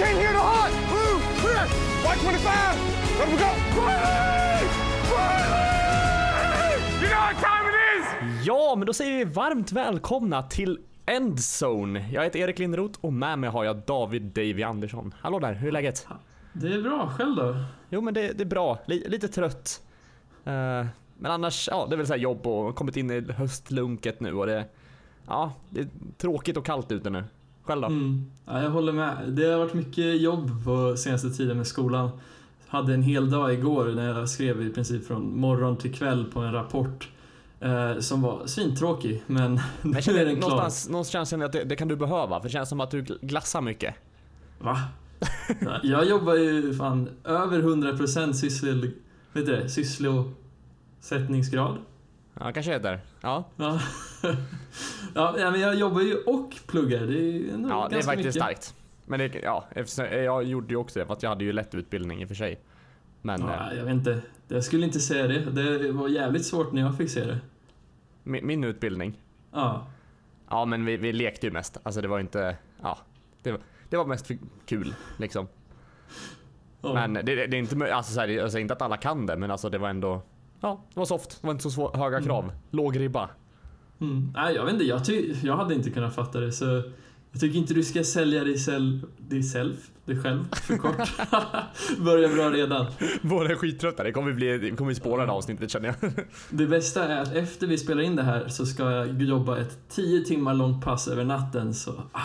came here to hunt! Blue, clear! White 25! Let we go! Riley! Riley! You know what time it is! Ja, men då säger vi varmt välkomna till Endzone. Jag heter Erik Linderoth och med mig har jag David Davy Andersson. Hallå där, hur är läget? Det är bra, själv då? Jo men det, det är bra, Li- lite trött. Eh, men annars, ja det är väl så här jobb och kommit in i höstlunket nu och det... Ja, det är tråkigt och kallt ute nu. Själv då? Mm. Ja, jag håller med. Det har varit mycket jobb på senaste tiden med skolan. Hade en hel dag igår när jag skrev i princip från morgon till kväll på en rapport eh, som var svintråkig, men Men nu jag är den klar. någonstans, någonstans känner jag att det, det kan du behöva, för det känns som att du gl- glassar mycket. Va? Ja, Jag jobbar ju fan över 100% syssel... Vet du det? Sysselsättningsgrad. Ja, kanske heter. Ja, Ja. ja, ja, men jag jobbar ju och pluggar. Det är ändå ja det är faktiskt mycket. starkt. Men det, ja, jag gjorde ju också det, för att jag hade ju lätt utbildning i och för sig. Men eh, Ja, jag vet inte. Jag skulle inte säga det. Det var jävligt svårt när jag fick se det. min, min utbildning, Ja. ja men vi, vi lekte ju mest. Alltså det var inte, ja. Det, var- det var mest för kul liksom. Ja. Men det, det är inte, alltså, så här, jag säger inte att alla kan det, men alltså det var ändå, ja, det var soft. Det var inte så svår, höga krav. Låg ribba. Mm. Nej, jag vet inte. Jag, ty- jag hade inte kunnat fatta det, så jag tycker inte du ska sälja dig, sel- dig, self, dig själg för kort. Börjar bra redan. Båda är skittrötta. Det kommer bli, det kommer spåra det avsnittet känner jag. Det bästa är att efter vi spelar in det här så ska jag jobba ett 10 timmar långt pass över natten, så ah,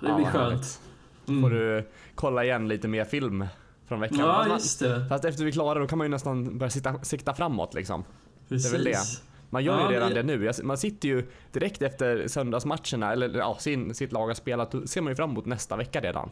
det Ja, blir vad skönt. Mm. Får du kolla igen lite mer film från veckan. Ja, man- just det. Fast efter vi är klara då kan man ju nästan börja sikta, sikta framåt liksom. Precis. väl det. Man gör Ja, ju redan men- det nu. Man sitter ju direkt efter söndagsmatcherna, eller ja, sin, sitt lag har spelat, då ser man ju fram emot nästa vecka redan.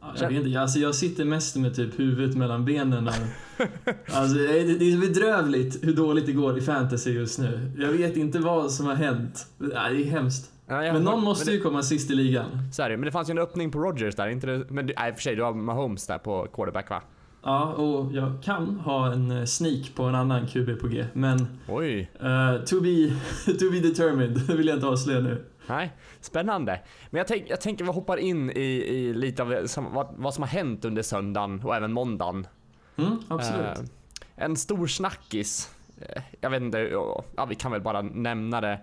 Ja, jag, vet inte, alltså jag sitter mest med typ huvudet mellan benen. Och, alltså, det, är- det är bedrövligt hur dåligt det går i fantasy just nu. Jag vet inte vad som har hänt. Det är hemskt. Ja, Men någon måste men ju det, komma sist i ligan. så är det. Men det fanns ju en öppning på Rogers där, inte det, men nej, för sig, du har Mahomes där på quarterback va? Ja, och jag kan ha en eh, sneak på en annan QB på G, men Oj, eh, to, be, to be determined, det vill jag inte avslöja nu. nej, spännande. Men jag, tänk, jag tänker vi hoppar in i, i lite av som, vad, vad som har hänt under söndagen och även måndagen. Mm, absolut. Eh, en stor snackis. Jag vet inte, ja, vi kan väl bara nämna det.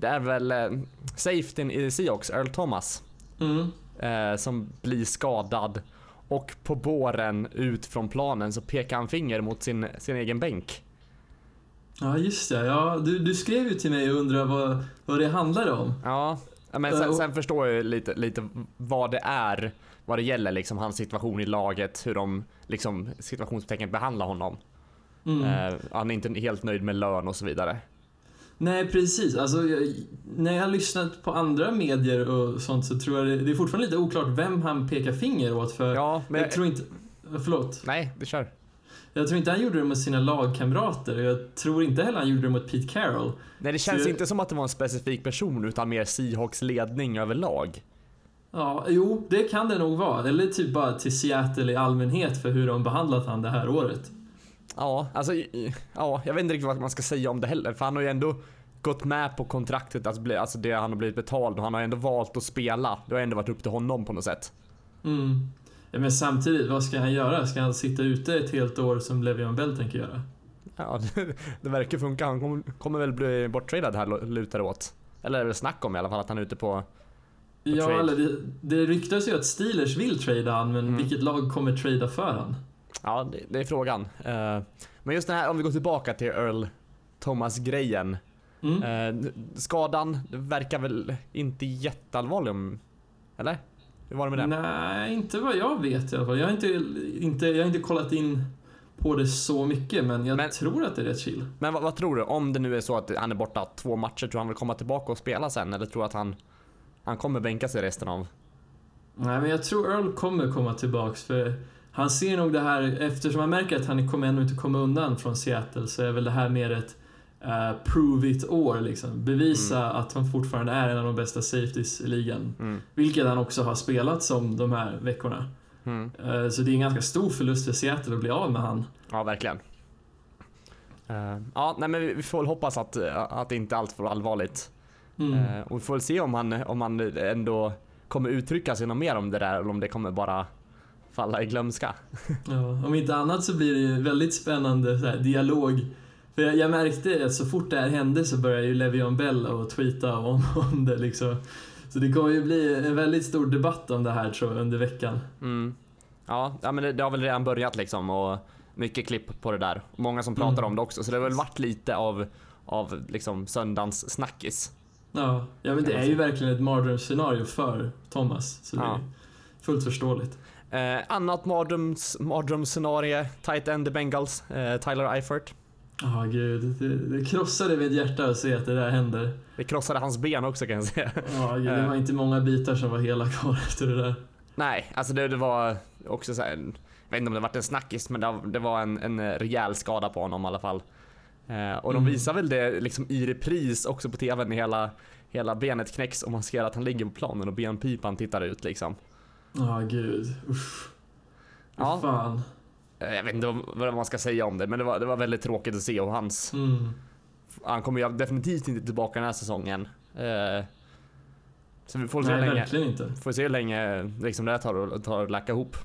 Det är väl eh, safetyn i Seahawks, Earl Thomas, Mm. eh, som blir skadad. Och på båren ut från planen så pekar han finger mot sin, sin egen bänk. Ja, just det. Ja, du, du skrev ju till mig och undrade vad, vad det handlade om. Ja, men Eh, sen, och- sen förstår jag lite, lite vad det är, vad det gäller liksom hans situation i laget, hur de liksom situationstecken behandlar honom. Mm. Eh, han är inte helt nöjd med lön och så vidare. Nej, precis. Alltså, jag, när jag har lyssnat på andra medier och sånt så tror jag det, det är fortfarande lite oklart vem han pekar finger åt för Ja, men jag tror inte... Förlåt. Nej, det kör. Jag tror inte han gjorde det mot sina lagkamrater och jag tror inte heller han gjorde det mot Pete Carroll. Nej, det känns jag- inte som att det var en specifik person utan mer Seahawks ledning överlag. Ja, jo, det kan det nog vara. Eller typ bara till Seattle i allmänhet för hur de behandlat han det här året. Ja, alltså, ja, jag vet inte riktigt vad man ska säga om det heller, för han har ju ändå gått med på kontraktet, alltså, bli- alltså det han har blivit betald och han har ändå valt att spela. Det har ändå varit upp till honom på något sätt. Mm. Ja, men samtidigt, vad ska han göra? Ska han sitta ute ett helt år som Le'Veon Bell tänker göra? Ja, det, det verkar funka. Han kommer, kommer väl bli borttradad här lutar det åt. Eller är det väl snack om i alla fall att han är ute på... Ja, trade. eller det, det ryktas ju att Steelers vill trada han, men Mm. vilket lag kommer trada för han? Ja, det, det är frågan. Eh, men just det här, om vi går tillbaka till Earl Thomas-grejen. Mm. Eh, skadan verkar väl inte jätteallvarlig om... Eller? Hur var det med det? Nej, inte vad jag vet i alla fall. Jag har inte, inte, jag har inte kollat in på det så mycket, men jag Men- tror att det är rätt chill. Men vad, vad tror du? Om det nu är så att han är borta två matcher, tror han vill komma tillbaka och spela sen? Eller tror du att han, han kommer bänka sig resten av... Nej, men jag tror Earl kommer komma tillbaks, för han ser nog det här, eftersom han märker att han kommer ännu inte komma undan från Seattle, så är väl det här mer ett eh, prove it-år liksom. Bevisa att han fortfarande är en av de bästa safeties i ligan. Mm. Vilket han också har spelat som de här veckorna. Mm. Eh, Så det är en ganska stor förlust för Seattle att bli av med han. Ja, verkligen. Eh, ja, nej men vi, får väl hoppas att, att det inte allt för allvarligt. Mm. Och vi får väl se om han, om han ändå kommer uttrycka sig något mer om det där eller om det kommer bara falla i glömska. Ja, om inte annat så blir det ju väldigt spännande här, dialog. För jag, jag märkte att så fort det här hände så började ju Le'Veon Bell och tweeta om, om det liksom. Så det kommer ju bli en väldigt stor debatt om det här tror jag under veckan. Mm. Ja, ja men det, det har väl redan börjat liksom och mycket klipp på det där. Många som pratar Mm. om det också så det har väl varit lite av, av liksom söndagens snackis. Ja, ja men det är ju verkligen ett mardrömsscenario för Thomas. Så det Ja. är fullt förståeligt. Eh, annat mardröms, mardrömsscenario, tight end i Bengals, eh, Tyler Eifert. Ja, gud. Det, det krossade mitt hjärta att se att det där händer. Det krossade hans ben också kan jag säga. Ja, gud, det var inte många bitar som var hela kvar efter det där. Nej, alltså det, det var också så här, jag vet inte om det var en snackis, men det, det var en, en rejäl skada på honom i alla fall. Eh, och de Mm. visar väl det liksom i repris också på tvn hela, hela benet knäcks och man ser att han ligger på planen och benpipan tittar ut liksom. Ja, gud. Usch. Ja. Fan. Eh, jag vet inte vad man ska säga om det, men det var, det var väldigt tråkigt att se och hans, Mm. han kommer ju definitivt inte tillbaka den här säsongen. Eh, så vi får se Nej, hur länge, verkligen inte. får se hur länge liksom det här tar, tar att läka ihop.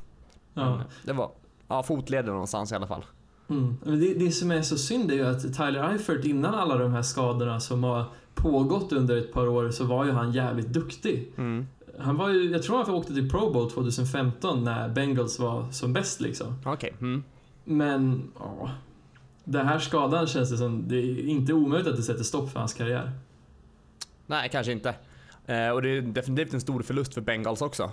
Ja. Men det var, ja fotleden någonstans i alla fall. Mm. Men det, det som är så synd är ju att Tyler Eifert innan alla de här skadorna som har pågått under ett par år så var ju han jävligt duktig. Mm. Han var ju, jag tror han åkte till Pro Bowl 2015 när Bengals var som bäst liksom. Okej. Mm. Men, ja. Den här skadan känns det som, det är inte omöjligt att det sätter stopp för hans karriär. Nej, kanske inte. Eh, och det är definitivt en stor förlust för Bengals också.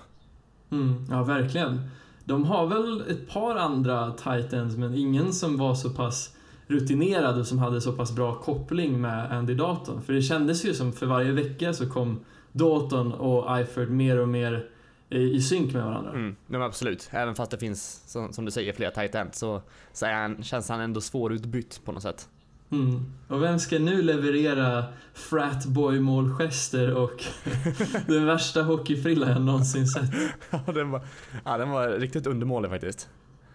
Mm, ja, verkligen. De har väl ett par andra titans men ingen som var så pass rutinerad och som hade så pass bra koppling med Andy Dalton. För det kändes ju som för varje vecka så kom Dalton och Eifert mer och mer i, synk med varandra. Mm, men absolut. Även fast det finns, som, som du säger, flera tight ends så, så han, känns han ändå svårutbytt på något sätt. Mm. Och vem ska nu leverera fratboy-målgester och den värsta hockeyfrilla jag någonsin sett? Ja, den var, ja, den var riktigt undermålig faktiskt.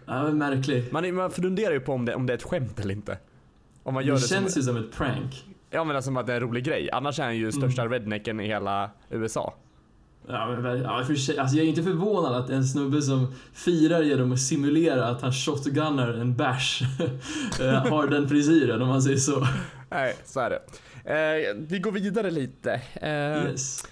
Ja, men märklig. Man, man funderar ju på om det, om det är ett skämt eller inte. Om man gör Det det, känns som, ju som ett prank. Ja, men som att det är en rolig grej. Annars är han ju största rednecken i hela USA. Ja, men, ja, för sig, alltså jag är inte förvånad att en snubbe som firar genom att simulera att han shotgunnar en bärs eh, har den frisyren om man säger så. Nej, så är det. Eh, vi går vidare lite. Eh, Yes.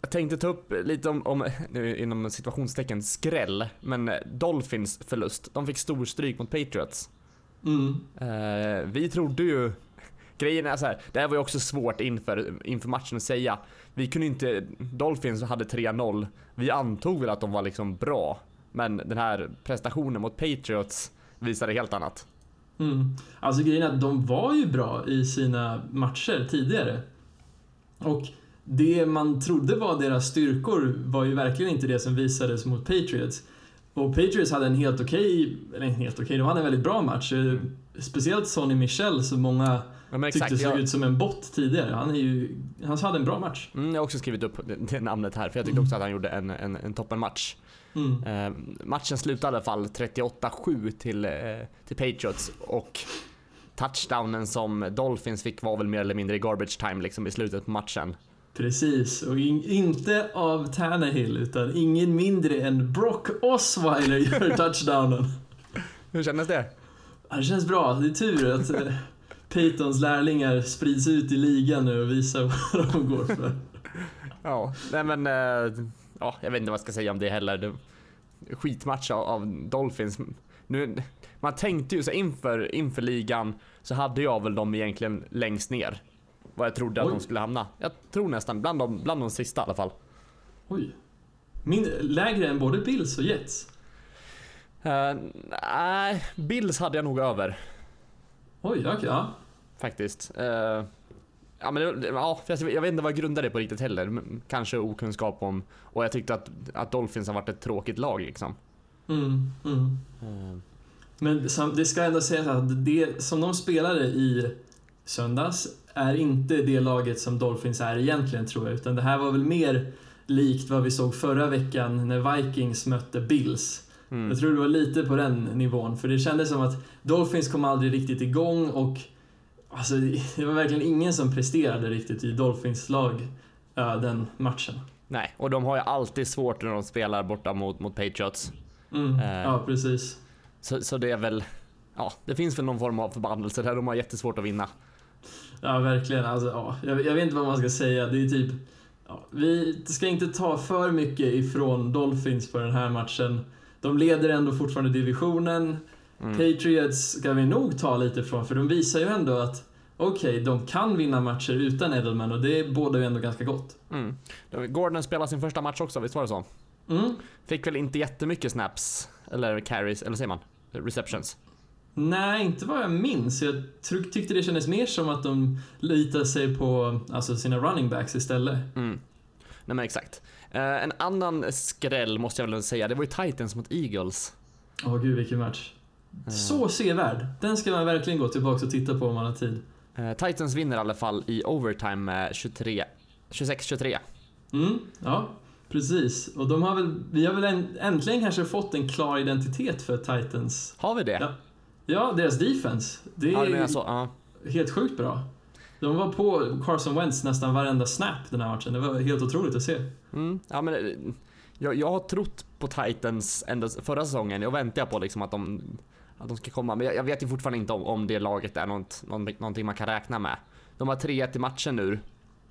Jag tänkte ta upp lite om, om nu inom situationstecken, skräll. Men Dolphins förlust. De fick stor stryk mot Patriots. Mm. Eh, vi trodde ju... Grejen är så här, det här var ju också svårt inför, inför matchen att säga. Vi kunde inte... Dolphins hade 3-0. Vi antog väl att de var liksom bra. Men den här prestationen mot Patriots visade helt annat. Mm. Alltså grejen är att de var ju bra i sina matcher tidigare. Och det man trodde var deras styrkor var ju verkligen inte det som visades mot Patriots. Och Patriots hade en helt okej, eller en helt okej, de hade en väldigt bra match. Eh, speciellt Sonny Michel som många Ja, men tyckte exakt, såg jag, ut som en bot tidigare. Han, är ju, han hade en bra match. mm, jag har också skrivit upp det, det namnet här för jag tyckte också att han gjorde en, en, en toppenmatch. Mm. Eh, matchen slutade i alla fall 38-7 till, eh, till Patriots och touchdownen som Dolphins fick var väl mer eller mindre i garbage time liksom i slutet på matchen. Precis, och in, inte av Tannehill utan ingen mindre än Brock Osweiler gör touchdownen. Hur kändes det? Ja, Det känns bra. Det är tur att eh, Peytons lärlingar sprids ut i ligan nu och visar vad de går för. Ja, nej men eh, ja, jag vet inte vad jag ska säga om det heller. Det, skitmatch av, Dolphins. Nu, man tänkte ju så inför, inför ligan så hade jag väl dem egentligen längst ner. Vad jag trodde att Oj. de skulle hamna. Jag tror nästan bland de, bland de sista i alla fall. Oj. Min, lägre än både Bills och Jets. Nej, Bills hade jag nog över. Oj, okej. ja. Faktiskt. Eh, ja, men ja, jag, vet inte vad jag grundar det på riktigt heller. Kanske okunskap om... Och jag tyckte att, att Dolphins har varit ett tråkigt lag liksom. Mm, mm. Eh, Men det ska ändå sägas att det som de spelade i söndags är inte det laget som Dolphins är egentligen tror jag. Utan det här var väl mer likt vad vi såg förra veckan när Vikings mötte Bills. Mm. Jag tror det var lite på den nivån. För det kändes som att Dolphins kom aldrig riktigt igång och alltså, det var verkligen ingen som presterade riktigt i Dolphins lag äh, den matchen. Nej, och de har ju alltid svårt när de spelar borta mot, mot Patriots. Mm. Eh. Ja, precis. Så, så det är väl, ja, det finns väl någon form av förbannelse där de har jättesvårt att vinna. Ja, verkligen. Alltså, ja, jag, jag vet inte vad man ska säga. Det är typ... Ja, vi ska inte ta för mycket ifrån Dolphins på den här matchen. De leder ändå fortfarande divisionen. Mm. Patriots ska vi nog ta lite ifrån, för de visar ju ändå att okej, okay, de kan vinna matcher utan Edelman och det bådar ju ändå ganska gott. Mm. Gordon spelade sin första match också, visst var det så? Mm. Fick väl inte jättemycket snaps, eller carries, eller säger man? Receptions. Nej, inte vad jag minns. Jag tyckte det kändes mer som att de litade sig på alltså, sina running backs istället. Mm. Nej men exakt. Uh, en annan skräll måste jag väl säga, det var ju Titans mot Eagles. Åh oh, gud vilken match. Uh. Så sevärd. Den ska man verkligen gå tillbaka och titta på om man har tid. Uh, Titans vinner i alla fall i overtime med 23, 26-23. Mm, ja. Precis, och de har väl, vi har väl äntligen kanske fått en klar identitet för Titans. Har vi det? Ja, ja deras defense. Det är ja, så, uh. helt sjukt bra. De var på Carson Wentz nästan varenda snap den här matchen. Det var helt otroligt att se. Mm, ja, men, jag, jag har trott på Titans ända förra säsongen. Jag väntar på liksom att de, att de ska komma. Men jag, jag vet ju fortfarande inte om, om det laget är något, någonting man kan räkna med. De har 3-1 i matchen nu,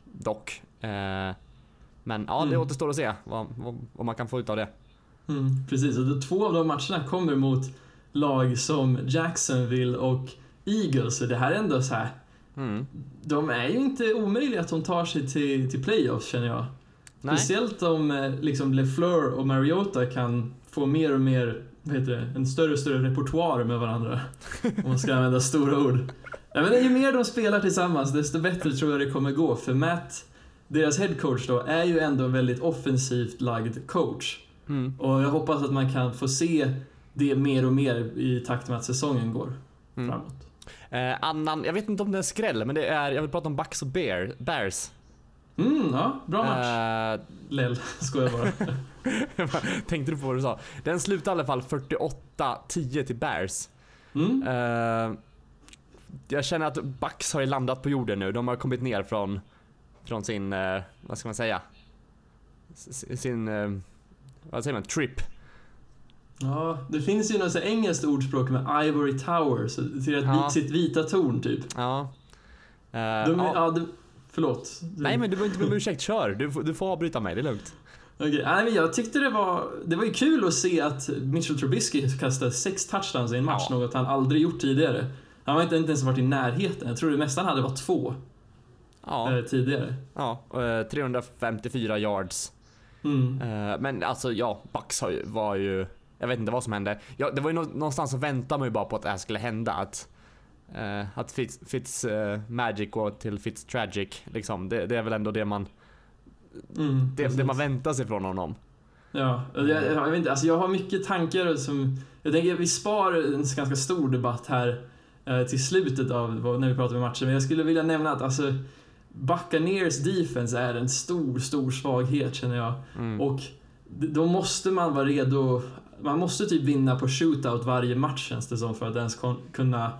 dock. Eh, men ja, det mm. återstår att se vad, vad, vad, man kan få ut av det. Mm, precis, och två av de matcherna kommer mot lag som Jacksonville och Eagles. Så det här är ändå så här. Mm. De är ju inte omöjliga att de tar sig till, till playoffs känner jag. Nej. Speciellt om eh, liksom LeFleur och Mariota kan få mer och mer, vad heter det, en större och större repertoar med varandra. om man ska använda stora ord. Ja, men ju mer de spelar tillsammans desto bättre tror jag det kommer gå för Matt deras headcoach då är ju ändå en väldigt offensivt lagd coach. Mm. Och jag hoppas att man kan få se det mer och mer i takt med att säsongen går mm. framåt. Eh, annan, jag vet inte om det är skräll, men det är, jag vill prata om Bucks och Bear, Bears. Mm, ja, bra match. Uh, Lell, skojar bara. Tänkte du på vad du sa? Den slutade i alla fall 48-10 till Bears. Mm. Uh, jag känner att Bucks har ju landat på jorden nu. De har kommit ner från från sin, eh, vad ska man säga? Sin, eh, vad säger man, trip. Ja, det finns ju något så engelskt ordspråk med Ivory Tower, så till ja. sitt vita torn typ. Ja. Uh, de, ja. ja det, förlåt. Nej men du behöver inte be om ursäkt, kör. Du, du får avbryta mig, det är lugnt. Okay. Nej, men jag tyckte det var, det var ju kul att se att Mitchell Trubisky kastade sex touchdowns i en match, ja. något han aldrig gjort tidigare. Han har inte, inte ens varit i närheten. Jag tror det mesta han hade var två ja. Eh, tidigare. Ja, 354 eh, yards. Mm. Men alltså ja, Bucks var ju... Jag vet inte vad som hände. Ja, det var ju någonstans så väntade man ju bara på att det här skulle hända. Att, uh, att Fitz, Fitz uh, Magic går till Fitz Tragic. Liksom. Det, det, är väl ändå det man... Mm, det, det, man väntar sig från honom. Ja, jag, jag, vet inte. Alltså jag har mycket tankar som... Jag tänker att vi spar en ganska stor debatt här uh, till slutet av när vi pratar om matchen. Men jag skulle vilja nämna att alltså Buccaneers defense är en stor, stor svaghet känner jag. Mm. Och då måste man vara redo. Man måste typ vinna på shootout varje match känns det som för att ens kunna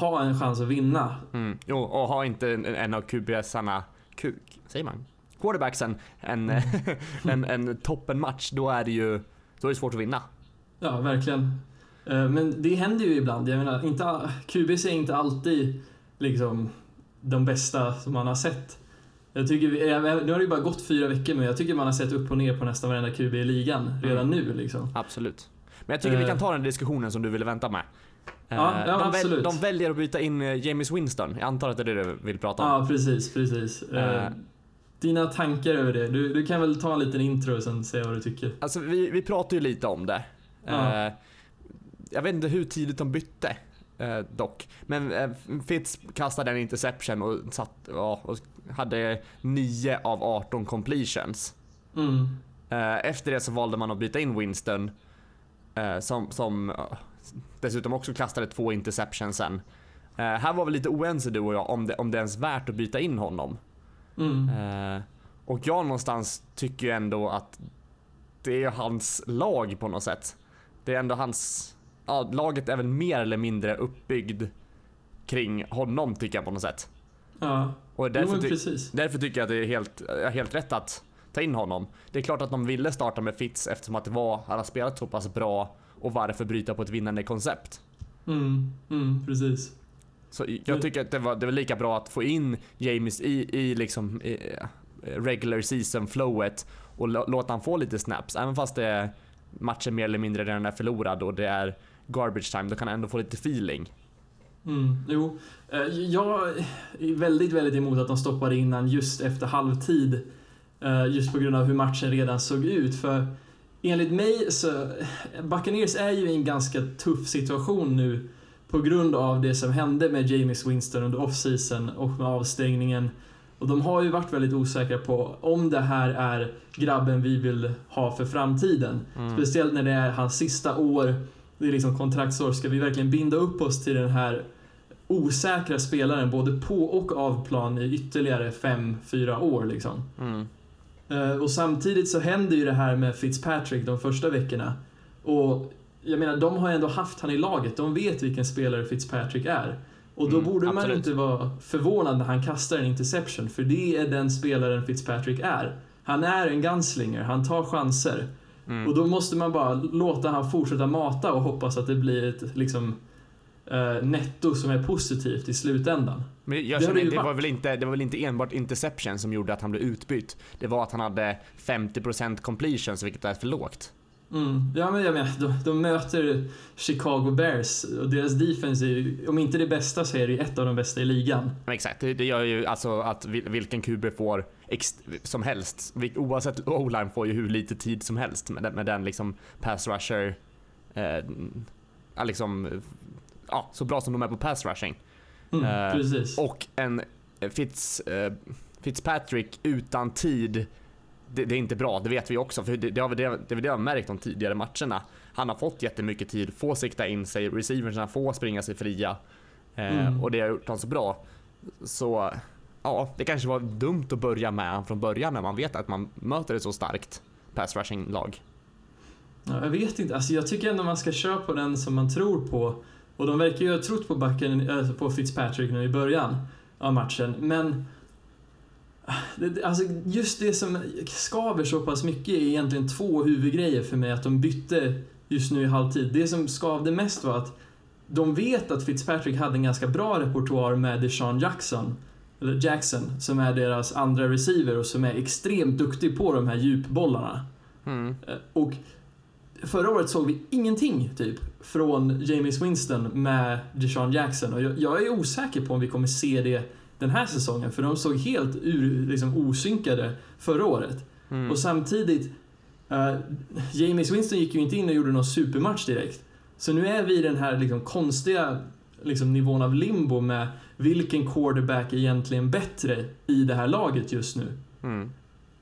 ha en chans att vinna. Mm. Jo, och ha inte en av QBSarna, Q, säger man? Quarterbacksen en, mm. en, en toppenmatch, då är det ju då är det svårt att vinna. Ja, verkligen. Eh, men det händer ju ibland. Jag menar, inte, QBC är inte alltid liksom de bästa som man har sett. Jag tycker, nu har det ju bara gått fyra veckor men jag tycker man har sett upp och ner på nästan varenda QB i ligan redan mm. nu liksom. Absolut. Men jag tycker uh, vi kan eh. ta den diskussionen som du ville vänta med. Ja, ja de, absolut. De väljer att byta in eh, James Winston. Jag antar att det är det du vill prata om? Ja, precis, precis. Uh, dina tankar över det? Du, du kan väl ta en liten intro och sen säga vad du tycker. Alltså vi, vi pratar ju lite om det. Uh, jag vet inte hur tidigt de bytte. Eh, dock. Men eh, Fitz kastade en interception och, satt, ja, och hade 9 av 18 completions. Mm. Eh, efter det så valde man att byta in Winston. Eh, som, som dessutom också kastade två interceptions sen. Eh, här var vi lite oense du och jag om det, om det är ens värt att byta in honom. Mm. Eh, och jag någonstans tycker ju ändå att det är hans lag på något sätt. Det är ändå hans ja, laget är väl mer eller mindre uppbyggd kring honom tycker jag på något sätt. Ja, och därför, jo, precis. därför tycker jag att det är helt, helt rätt att ta in honom. Det är klart att de ville starta med Fitz eftersom att det var, han har spelat så pass bra och varför bryta på ett vinnande koncept? Mm, mm, precis. Så jag tycker att det var, det var lika bra att få in James i, i liksom i, regular season flowet och låta han få lite snaps. Även fast det är matchen mer eller mindre redan är förlorad och det är garbage time, då kan han ändå få lite feeling. Mm, jo, eh, jag är väldigt, väldigt emot att de stoppade innan just efter halvtid. Eh, just på grund av hur matchen redan såg ut. För enligt mig så, Buccaneers är ju i en ganska tuff situation nu på grund av det som hände med James Winston under off-season och med avstängningen. Och de har ju varit väldigt osäkra på om det här är grabben vi vill ha för framtiden. Mm. Speciellt när det är hans sista år, det är liksom kontraktsår. Ska vi verkligen binda upp oss till den här osäkra spelaren både på och av plan i ytterligare 5-4 år liksom? Mm. Uh, och samtidigt så händer ju det här med Fitzpatrick de första veckorna. Och jag menar, de har ändå haft han i laget. De vet vilken spelare Fitzpatrick är. Och då mm, borde absolut. man inte vara förvånad när han kastar en interception, för det är den spelaren Fitzpatrick är. Han är en gunslinger, han tar chanser. Mm. Och då måste man bara låta han fortsätta mata och hoppas att det blir ett liksom, uh, netto som är positivt i slutändan. Men jag känner, det, det, var väl inte, det var väl inte enbart interception som gjorde att han blev utbytt. Det var att han hade 50% completion, vilket är för lågt. Mm. Ja, men jag menar, de, de, möter Chicago Bears och deras defense är ju, om inte det bästa så är det ett av de bästa i ligan. Men exakt, det, det gör ju alltså att vilken QB får som helst, oavsett O-line får ju hur lite tid som helst med den, med den liksom pass rusher, eh, liksom, ja, så bra som de är på pass rushing. Mm, eh. Och en Fitz, eh, Fitzpatrick utan tid det, det, är inte bra, det vet vi också. För det, det, har vi, det, det, det har vi märkt de tidigare matcherna. Han har fått jättemycket tid, får sikta in sig, receiversna får springa sig fria. Eh, mm. Och det har gjort honom så bra. Så ja, det kanske var dumt att börja med honom från början när man vet att man möter ett så starkt pass rushing lag. Ja, jag vet inte, alltså jag tycker ändå man ska köra på den som man tror på. Och de verkar ju ha trott på backen, eh, på Fitzpatrick nu i början av matchen. Men eh, Alltså just det som skaver så pass mycket är egentligen två huvudgrejer för mig att de bytte just nu i halvtid. Det som skavde mest var att de vet att Fitzpatrick hade en ganska bra repertoar med Deshaun Jackson, eller Jackson, som är deras andra receiver och som är extremt duktig på de här djupbollarna. Mm. Eh, och förra året såg vi ingenting, typ, från James Winston med Deshaun Jackson och jag, jag är osäker på om vi kommer se det den här säsongen, för de såg helt ur, liksom, osynkade förra året. Mm. Och samtidigt, uh, James Winston gick ju inte in och gjorde någon supermatch direkt. Så nu är vi i den här liksom, konstiga liksom, nivån av limbo med vilken quarterback är egentligen bättre i det här laget just nu. Mm.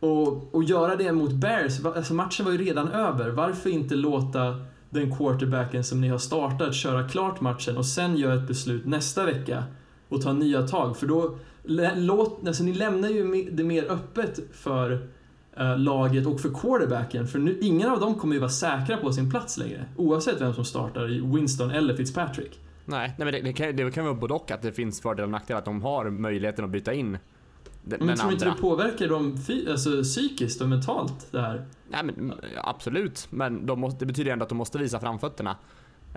Och, och göra det mot Bears, alltså matchen var ju redan över. Varför inte låta den quarterbacken som ni har startat köra klart matchen och sen göra ett beslut nästa vecka och ta nya tag. För då, låt, alltså ni lämnar ju det mer öppet för uh, laget och för quarterbacken. För nu, ingen av dem kommer ju vara säkra på sin plats längre. Oavsett vem som startar, Winston eller Fitzpatrick. Nej, nej men det, det, kan, det kan vara både och att det finns fördelar och nackdelar. Att de har möjligheten att byta in den, men tror du inte det påverkar dem alltså, psykiskt och mentalt det här? Nej, men, absolut, men de måste, det betyder ändå att de måste visa framfötterna.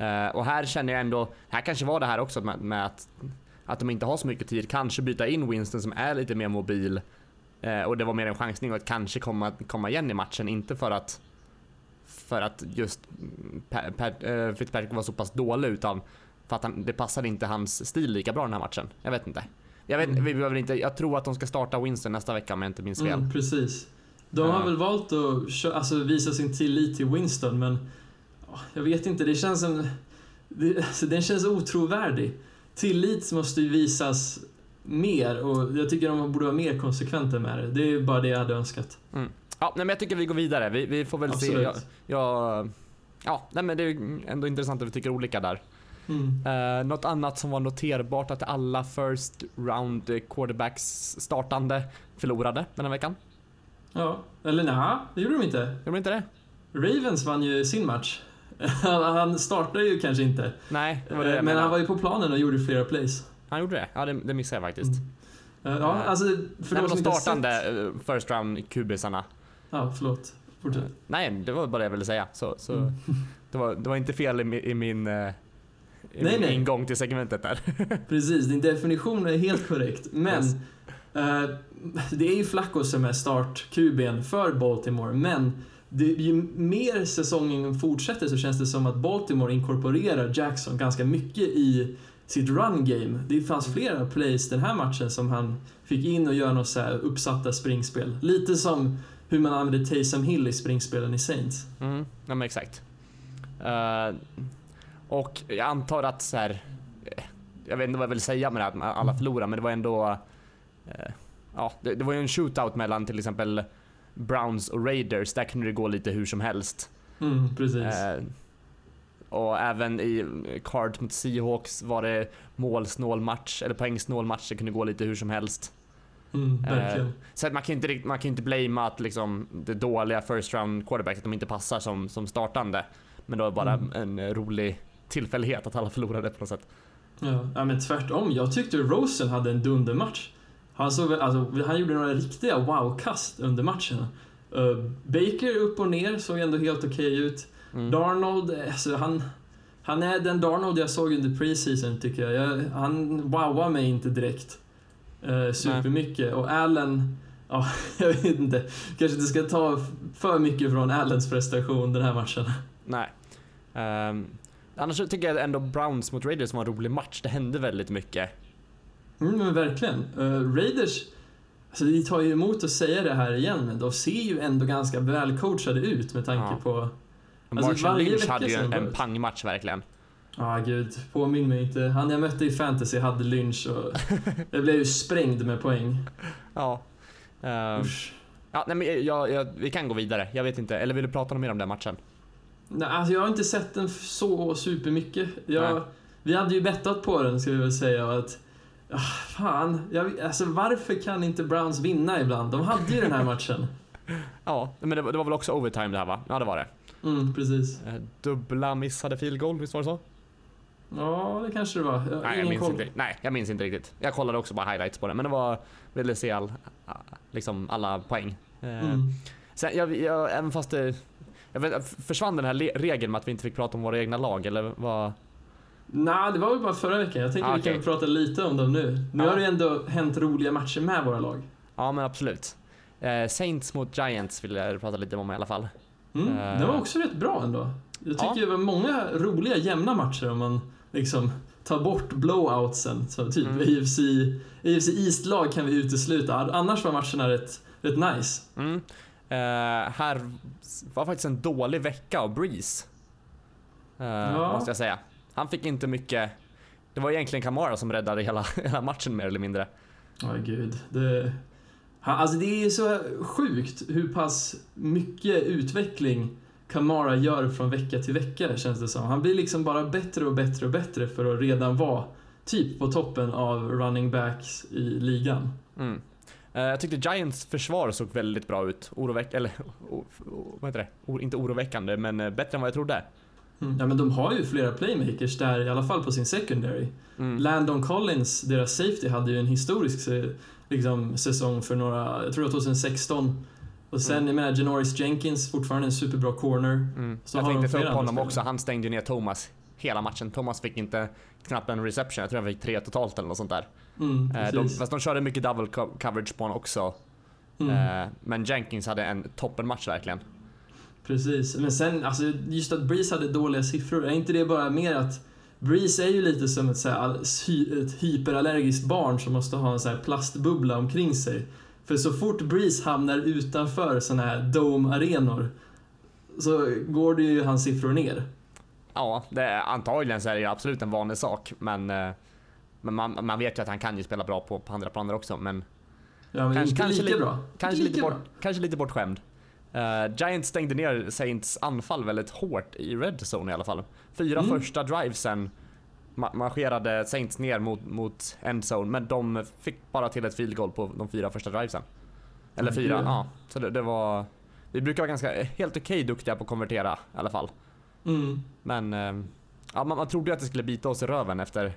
Uh, och här känner jag ändå, här kanske var det här också med, med att att de inte har så mycket tid. Kanske byta in Winston som är lite mer mobil. Eh, och det var mer en chansning att kanske komma, komma igen i matchen. Inte för att för att just per, per, uh, Fitzpatrick var så pass dålig utan för att han, det passade inte hans stil lika bra den här matchen. Jag vet inte. Jag, vet, mm. vi behöver inte, jag tror att de ska starta Winston nästa vecka om jag inte minns fel. Mm, precis. De har uh. väl valt att alltså, visa sin tillit till Winston men jag vet inte, det känns som... Det, alltså, den känns otrovärdig tillit måste ju visas mer och jag tycker de borde vara mer konsekventa med det. Det är bara det jag hade önskat. Mm. Ja, nej, men jag tycker vi går vidare. Vi, vi får väl Absolut. se. Jag, jag, ja, nej, men det är ändå intressant att vi tycker olika där. Mm. Uh, något annat som var noterbart att alla first round quarterbacks startande förlorade den här veckan. Ja, eller nej, det gjorde de inte. Gjorde de inte det? Ravens vann ju sin match. han startade ju kanske inte. Nej, det det Men han var ju på planen och gjorde flera plays. Han gjorde det? Ja, det, det missade jag faktiskt. Mm. Uh, ja, alltså, för Nej, de, de startande sett... Eh, first round kubisarna. Ja, förlåt. Fortsätt. Nej, det var bara det jag ville säga. Så, så Mm. det, var, det var inte fel i, i min, eh, Nej, nej. ingång till segmentet där. Precis, din definition är helt korrekt. Men Yes. eh, det är ju Flacco som är start-QB'n för Baltimore, men det, ju mer säsongen fortsätter så känns det som att Baltimore inkorporerar Jackson ganska mycket i sitt run game. Det fanns flera plays den här matchen som han fick in och göra något så här uppsatta springspel. Lite som hur man använde Taysom Hill i springspelen i Saints. Mm, ja men exakt. Eh, och jag antar att så här, eh, jag vet inte vad jag vill säga med det här att alla förlorar, men det var ändå, eh, ja det, det var ju en shootout mellan till exempel Browns och Raiders, där kunde det gå lite hur som helst. Mm, precis. Eh, och även i Cards mot Seahawks var det målsnål match, eller poängsnål match, det kunde gå lite hur som helst. Mm, eh. Så att man kan inte, man kan inte blamea att liksom det dåliga first round quarterbacks, att de inte passar som, som startande. Men det var bara Mm. en rolig tillfällighet att alla förlorade på något sätt. Ja, ja, men tvärtom. Jag tyckte Rosen hade en dundermatch. Han, såg, alltså, han gjorde några riktiga wow-kast under matchen. Uh, Baker upp och ner såg ändå helt okej ut. Mm. Darnold, alltså, han, han är den Darnold jag såg under preseason tycker jag. jag han wowar mig inte direkt uh, supermycket. Och Allen, ja, jag vet inte. Kanske inte ska ta för mycket från Allens prestation den här matchen. Nej. Ehm, annars tycker jag ändå Browns mot Raiders var en rolig match. Det hände väldigt mycket. Mm, men verkligen. Uh, Raiders, alltså det tar ju emot att säga det här igen, men de ser ju ändå ganska välcoachade ut med tanke Ja. på... Alltså, Marshall Lynch hade ju en, en pangmatch verkligen. Ja, ah, gud. Påminn mig inte. Han jag mötte i fantasy hade Lynch och jag blev ju sprängd med poäng. Ja. Usch. ja nej, men jag, jag, vi kan gå vidare. Jag vet inte. Eller vill du prata något mer om den matchen? Nej, alltså jag har inte sett den så supermycket. Nej. Vi hade ju bettat på den, ska vi väl säga. Att, ah, fan, jag, alltså varför kan inte Browns vinna ibland? De hade ju den här matchen. Ja, men det, var- det var väl också overtime det här va? Ja det var det. Mm, precis. Eh, dubbla missade field goal, visst var det så? Ja, det kanske det var. Jag, Nej jag, minns koll. inte, nej, jag minns inte riktigt. Jag kollade också bara highlights på det, men det var, ville se all, liksom alla poäng. Eh, Mm. Sen, jag, jag, även fast det, vet, försvann den här regeln med att vi inte fick prata om våra egna lag, eller vad? Nej, det var väl bara förra veckan. Jag tänkte Ah, vi kan prata lite om dem nu. Nu Ja. har det ju ändå hänt roliga matcher med våra lag. Ja men absolut. Eh, Saints mot Giants vill jag prata lite om i alla fall. Mm, Eh. det var också rätt bra ändå. Jag tycker Ja. det var många roliga jämna matcher om man liksom tar bort blowoutsen. Så typ Mm. AFC, AFC East-lag kan vi utesluta. Annars var matcherna rätt, rätt nice. Mm. Eh, här var faktiskt en dålig vecka av Breeze. Eh, Ja. Måste jag säga. Han fick inte mycket. Det var egentligen Kamara som räddade hela, hela matchen mer eller mindre. Ja, gud. Det, han, alltså det är så sjukt hur pass mycket utveckling Kamara gör från vecka till vecka känns det som. Han blir liksom bara bättre och bättre och bättre för att redan vara typ på toppen av running backs i ligan. Mm. Eh, jag tyckte Giants försvar såg väldigt bra ut. Oroväck eller vad heter det? Inte oroväckande, men eh, bättre än vad jag trodde. Mm. Ja men de har ju flera playmakers där, i alla fall på sin secondary. Mm. Landon Collins, deras safety, hade ju en historisk liksom, säsong för några, jag tror det var 2016. Och sen, Mm. jag menar, Janoris Jenkins, fortfarande en superbra corner. Mm. Så jag har tänkte ta upp honom också. Han stängde ju ner Thomas hela matchen. Thomas fick inte knappt en reception. Jag tror han fick tre totalt eller något sånt där. Mm, Eh, de, fast de körde mycket double co- coverage på honom också. Mm, Eh, men Jenkins hade en toppenmatch verkligen. precis. Men sen, alltså, just att Breeze hade dåliga siffror, är inte det bara mer att Breeze är ju lite som ett, så här, ett hyperallergiskt barn som måste ha en så här plastbubbla omkring sig. För så fort Breeze hamnar utanför såna här dome-arenor så går det ju hans siffror ner. Ja, det, är- antagligen så är det ju absolut en vanlig sak. Men, eh, men man, man vet ju att han kan ju spela bra på, på andra planer också. Men Ja, men Kanske- kanske lite- bra. kanske lite, bort, kanske lite bortskämd. Uh, Giants stängde ner Saints anfall väldigt hårt i red zone i alla fall. Fyra Mm. första drivesen ma- marscherade Saints ner mot, mot endzone men de fick bara till ett field goal på de fyra första drivesen. Eller fyra, ja. Så det, det var... Vi brukar vara ganska, helt okej duktiga på att konvertera i alla fall. Mm. Men eh, ja, man, man trodde ju att det skulle bita oss i röven efter,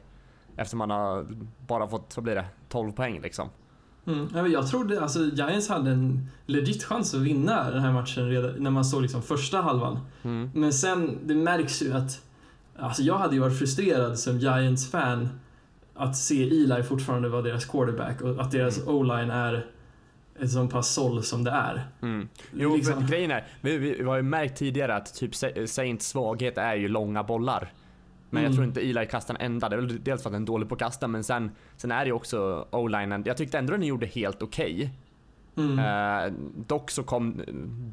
efter man har bara fått, vad blir det, 12 poäng liksom. Mm. Jag trodde, alltså Giants hade en legit chans att vinna den här matchen redan när man såg liksom första halvan. Mm. Men sen, det märks ju att, alltså jag hade ju varit frustrerad som Giants-fan att se Eli fortfarande vara deras quarterback och att deras Mm. o-line är ett så pass såll som det är. Mm. Jo, Liksom- grejen är, vi, vi, har ju märkt tidigare att typ Sa- Saints svaghet är ju långa bollar. Men jag Mm. tror inte Eli kastar en enda. Det är väl dels för att den är dålig på att kasta, men sen, sen är det ju också o-linen. Jag tyckte ändå den gjorde helt okej. Mm. Eh, dock så kom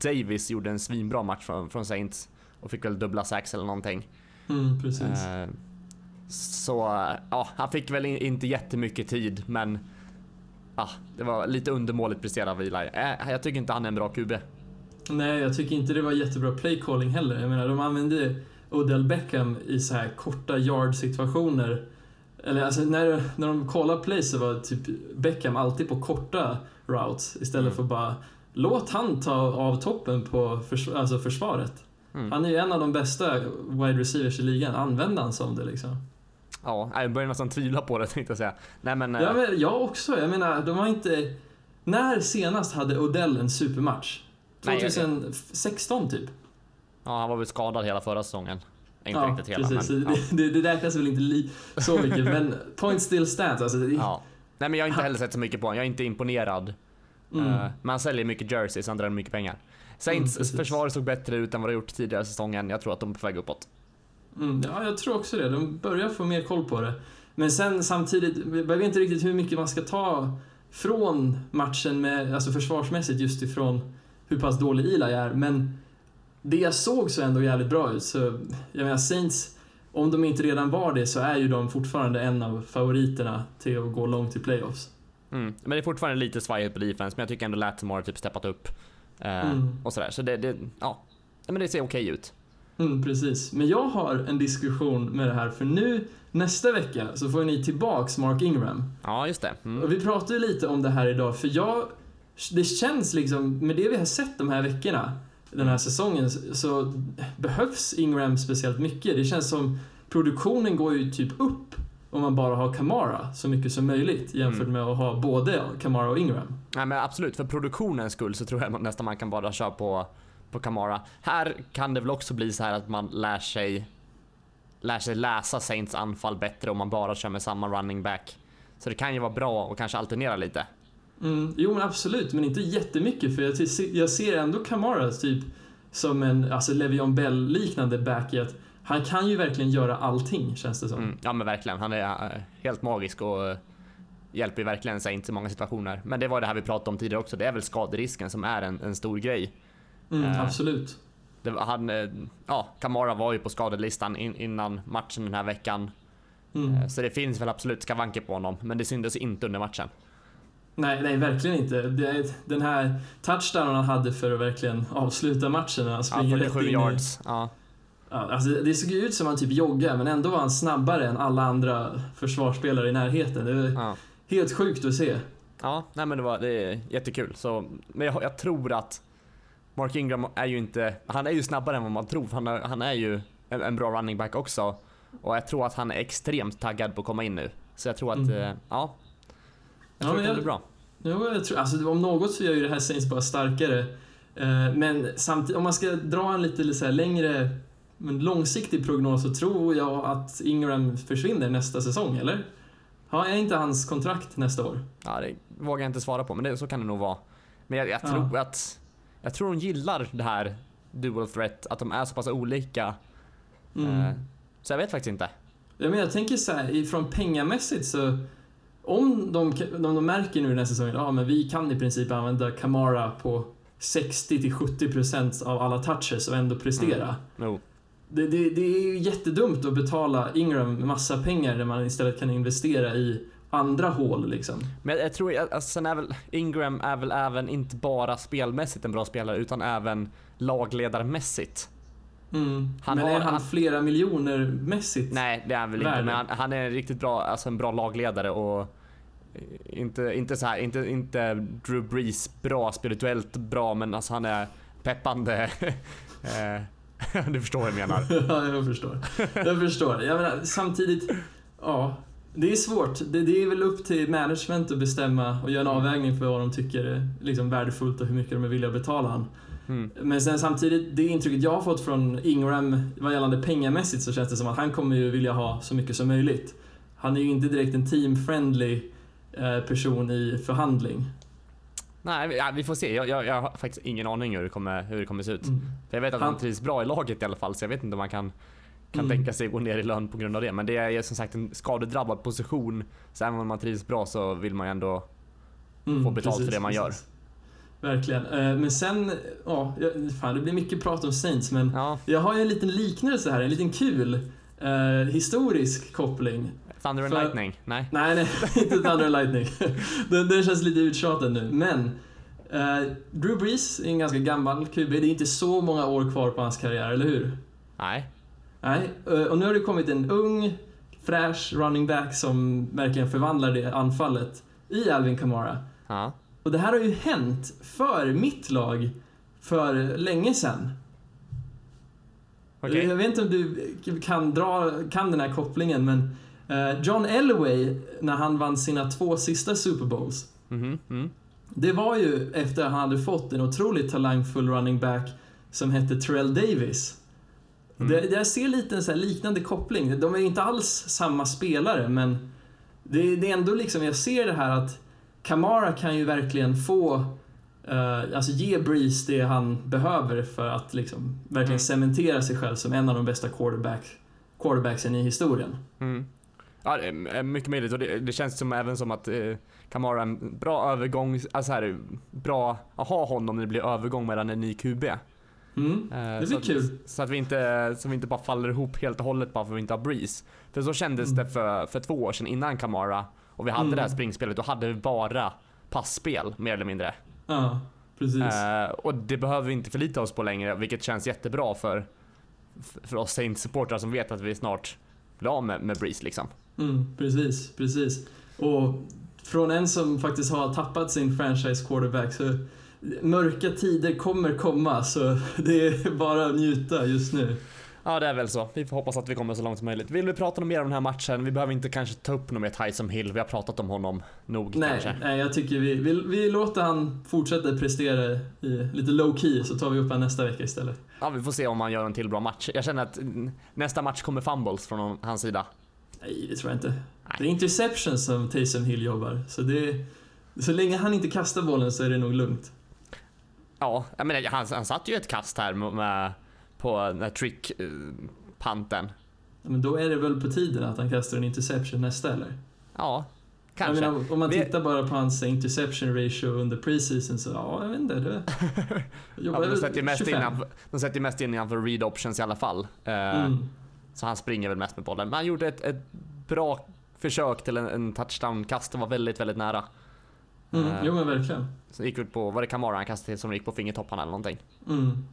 Davis, gjorde en svinbra match från, från Saints och fick väl dubbla sax eller någonting. Mm, precis. Eh, så ja, han fick väl in, inte jättemycket tid, men ja, det var lite undermåligt presterat av Eli. Eh, jag tycker inte han är en bra QB. Nej, jag tycker inte det var jättebra play calling heller. Jag menar, de använde Odell Beckham i så här korta yard situationer. Eller alltså när, när de kollar plays så var typ Beckham alltid på korta routes istället Mm. för bara låt han ta av toppen på förs alltså försvaret. Mm. Han är ju en av de bästa wide receivers i ligan. Använd han som det liksom. Ja, jag börjar nästan tvivla på det tänkte jag säga. Nej men, eh, Ja, men jag också. Jag menar, de har inte... När senast hade Odell en supermatch? Nej, jag- 2016 typ. Ja, han var väl skadad hela förra säsongen. Inte riktigt hela precis. men. Ja. Det, det, räknas väl inte li, så mycket, men point still stands. Alltså, det, Ja. Nej men jag har inte heller sett så mycket på honom. Jag är inte imponerad. mm, Eh, men han säljer mycket jerseys, han drar mycket pengar. Saints Mm, försvar såg bättre ut än vad det gjort tidigare säsongen. Jag tror att de är på väg uppåt. mm, ja, jag tror också det. De börjar få mer koll på det. Men sen samtidigt, jag vet inte riktigt hur mycket man ska ta från matchen med, alltså försvarsmässigt just ifrån hur pass dålig Eli är. Men det jag såg så ändå jävligt bra ut. Så jag menar Saints, om de inte redan var det så är ju de fortfarande en av favoriterna till att gå långt i playoffs. Mm. Men det är fortfarande lite svajigt på defense, men jag tycker ändå Latimore har typ steppat upp. Eh, Mm. Och sådär. Så det, det, ja. Men det ser okej ut. Mm, precis. Men jag har en diskussion med det här för nu nästa vecka så får ni tillbaks Mark Ingram. Ja, just det. Mm. Och vi pratade ju lite om det här idag för jag, det känns liksom med det vi har sett de här veckorna den här säsongen så behövs Ingram speciellt mycket. Det känns som produktionen går ju typ upp om man bara har Kamara så mycket som möjligt jämfört Mm. med att ha både Kamara och Ingram. Nej men absolut, för produktionens skull så tror jag nästan man kan bara köra på, på Kamara. Här kan det väl också bli så här att man lär sig lär sig läsa Saints anfall bättre om man bara kör med samma running back. Så det kan ju vara bra att kanske alternera lite. Mm, jo men absolut, men inte jättemycket för jag, jag ser ändå Kamara typ som en alltså Le'Veon Bell-liknande back i att han kan ju verkligen göra allting känns det som. Mm, ja men verkligen, han är eh, helt magisk och eh, hjälper ju verkligen Saints i många situationer. Men det var det här vi pratade om tidigare också, det är väl skaderisken som är en, en stor grej. Mm, Eh, absolut. Det han, eh, ja, Kamara var ju på skadelistan in, innan matchen den här veckan. Mm. Eh, Så det finns väl absolut skavanker på honom, men det syntes inte under matchen. Nej, nej, verkligen inte. Den här touchdownen han hade för att verkligen avsluta matchen när han Ja, springer rätt 47 in yards. Ja. i... Ja, alltså, det såg ju ut som att han typ joggar, men ändå var han snabbare än alla andra försvarsspelare i närheten. Det var Ja. helt sjukt att se. ja, nej men det var det är jättekul. Så, men jag, jag tror att Mark Ingram är ju inte, han är ju snabbare än vad man tror. Han är, han är ju en, en bra running back också. Och jag tror att han är extremt taggad på att komma in nu. Så jag tror att, Mm. eh, ja. Jag Ja, tror men det kommer jag- bli bra. Jo, jag tror, alltså, om något så gör ju det här Saints bara starkare. Eh, Men samtidigt, om man ska dra en lite så längre, men långsiktig prognos så tror jag att Ingram försvinner nästa säsong, eller? Har jag inte hans kontrakt nästa år? Ja, det vågar jag inte svara på, men det, så kan det nog vara. Men jag, jag Ja. tror att, jag tror de gillar det här dual threat, att de är så pass olika. Mm. Eh, Så jag vet faktiskt inte. Ja, men jag tänker så här, ifrån pengamässigt så om de, om de märker nu den här säsongen, ja men vi kan i princip använda Kamara på 60-70% av alla touches och ändå prestera. Jo. Det, det, det är ju jättedumt att betala Ingram massa pengar när man istället kan investera i andra hål liksom. Men jag, jag tror, alltså, sen är väl Ingram är väl även inte bara spelmässigt en bra spelare utan även lagledarmässigt. Mm. Han men har- är han, han- flera miljoner mässigt? Nej, det är han väl inte, Värre. men han, han är riktigt bra, alltså en bra lagledare och inte, inte så här, inte, inte Drew Brees bra, spirituellt bra, men alltså han är peppande. Eh, du förstår vad jag menar. ja, jag förstår. Jag förstår. Jag menar, samtidigt, ja. Det är svårt. Det, det, är väl upp till management att bestämma och göra en avvägning för vad de tycker är liksom värdefullt och hur mycket de är villiga att betala han. Mm. Men sen samtidigt, det intrycket jag har fått från Ingram vad gällande pengamässigt så känns det som att han kommer ju vilja ha så mycket som möjligt. Han är ju inte direkt en team-friendly person i förhandling. Nej, vi får se. Jag, jag, jag har faktiskt ingen aning hur det kommer, hur det kommer se ut. Mm. Jag vet att Han- trivs bra i laget i alla fall, så jag vet inte om man kan, kan Mm. tänka sig gå ner i lön på grund av det. Men det är som sagt en skadedrabbad position, så även om man trivs bra så vill man ju ändå... Mm, Få betalt för det man gör. Verkligen. Eh, Men sen, ja, fan det blir mycket prat om Saints men Ja, jag har ju en liten liknelse här, en liten kul eh, historisk koppling. Thunder and För- Lightning? Nej. Nej, nej, inte Thunder and Lightning. den, den känns lite uttjatad nu. Men eh, Drew Brees är en ganska gammal QB. Det är inte så många år kvar på hans karriär, eller hur? Nej. Nej, eh, och nu har det kommit en ung, fräsch running back som verkligen förvandlar det anfallet i Alvin Kamara. Ja. Och det här har ju hänt för mitt lag för länge sedan. Okej. Jag vet inte om du kan dra kan den här kopplingen, men eh, John Elway, när han vann sina två sista Super Bowls. Mm. det var ju efter att han hade fått en otroligt talangfull running back som hette Terrell Davis. Mm. Det, jag ser lite en så här liknande koppling. De är inte alls samma spelare, men det, det är ändå liksom, jag ser det här att Kamara kan ju verkligen få, eh, alltså ge Breeze det han behöver för att liksom verkligen Mm. cementera sig själv som en av de bästa quarterback, quarterbacksen i historien. Mm. Ja, det är mycket möjligt och det, det känns som även som att eh, Kamara en bra övergång, alltså här, bra att ha honom när det blir övergång mellan en ny QB. Eh, Mm. det blir så kul. Att, så att vi inte, så vi inte bara faller ihop helt och hållet bara för att vi inte har Breeze. För så kändes Mm. det för, för två år sedan innan Kamara och vi hade Mm. det här springspelet, då hade vi bara passspel mer eller mindre. Ja, precis. Eh, och det behöver vi inte förlita oss på längre, vilket känns jättebra för, för oss Saints-supportrar som vet att vi snart blir av med, med Breeze liksom. Mm, precis, precis. Och från en som faktiskt har tappat sin franchise quarterback så mörka tider kommer komma så det är bara att njuta just nu. Ja, det är väl så. Vi får hoppas att vi kommer så långt som möjligt. Vill vi prata mer om den här matchen? Vi behöver inte kanske ta upp något mer Tyson Hill. Vi har pratat om honom nog Nej, kanske. nej, jag tycker vi, vi, vi låter han fortsätta prestera i lite low key så tar vi upp han nästa vecka istället. Ja, vi får se om han gör en till bra match. Jag känner att nästa match kommer fumbles från hans sida. Nej, det tror jag inte. Nej. Det är interception som Taysom Hill jobbar, så det... Så länge han inte kastar bollen så är det nog lugnt. Ja, jag menar, han, han satt ju ett kast här med på den här trick-panten. Men då är det väl på tiden att han kastar en interception nästa, eller? Ja, kanske. Menar, om man tittar bara på hans interception ratio under preseason så, ja, jag vet inte. Det, Ja, de sätter ju mest 25. innanför, read options i alla fall. Eh, Mm. Så han springer väl mest med bollen. Men han gjorde ett, ett bra försök till en, en touchdown-kast. Det var väldigt, väldigt nära. Mm. Eh. Jo, men verkligen. Så gick ut på, var det Kamara han kastade till som gick på fingertopparna eller någonting. Mm.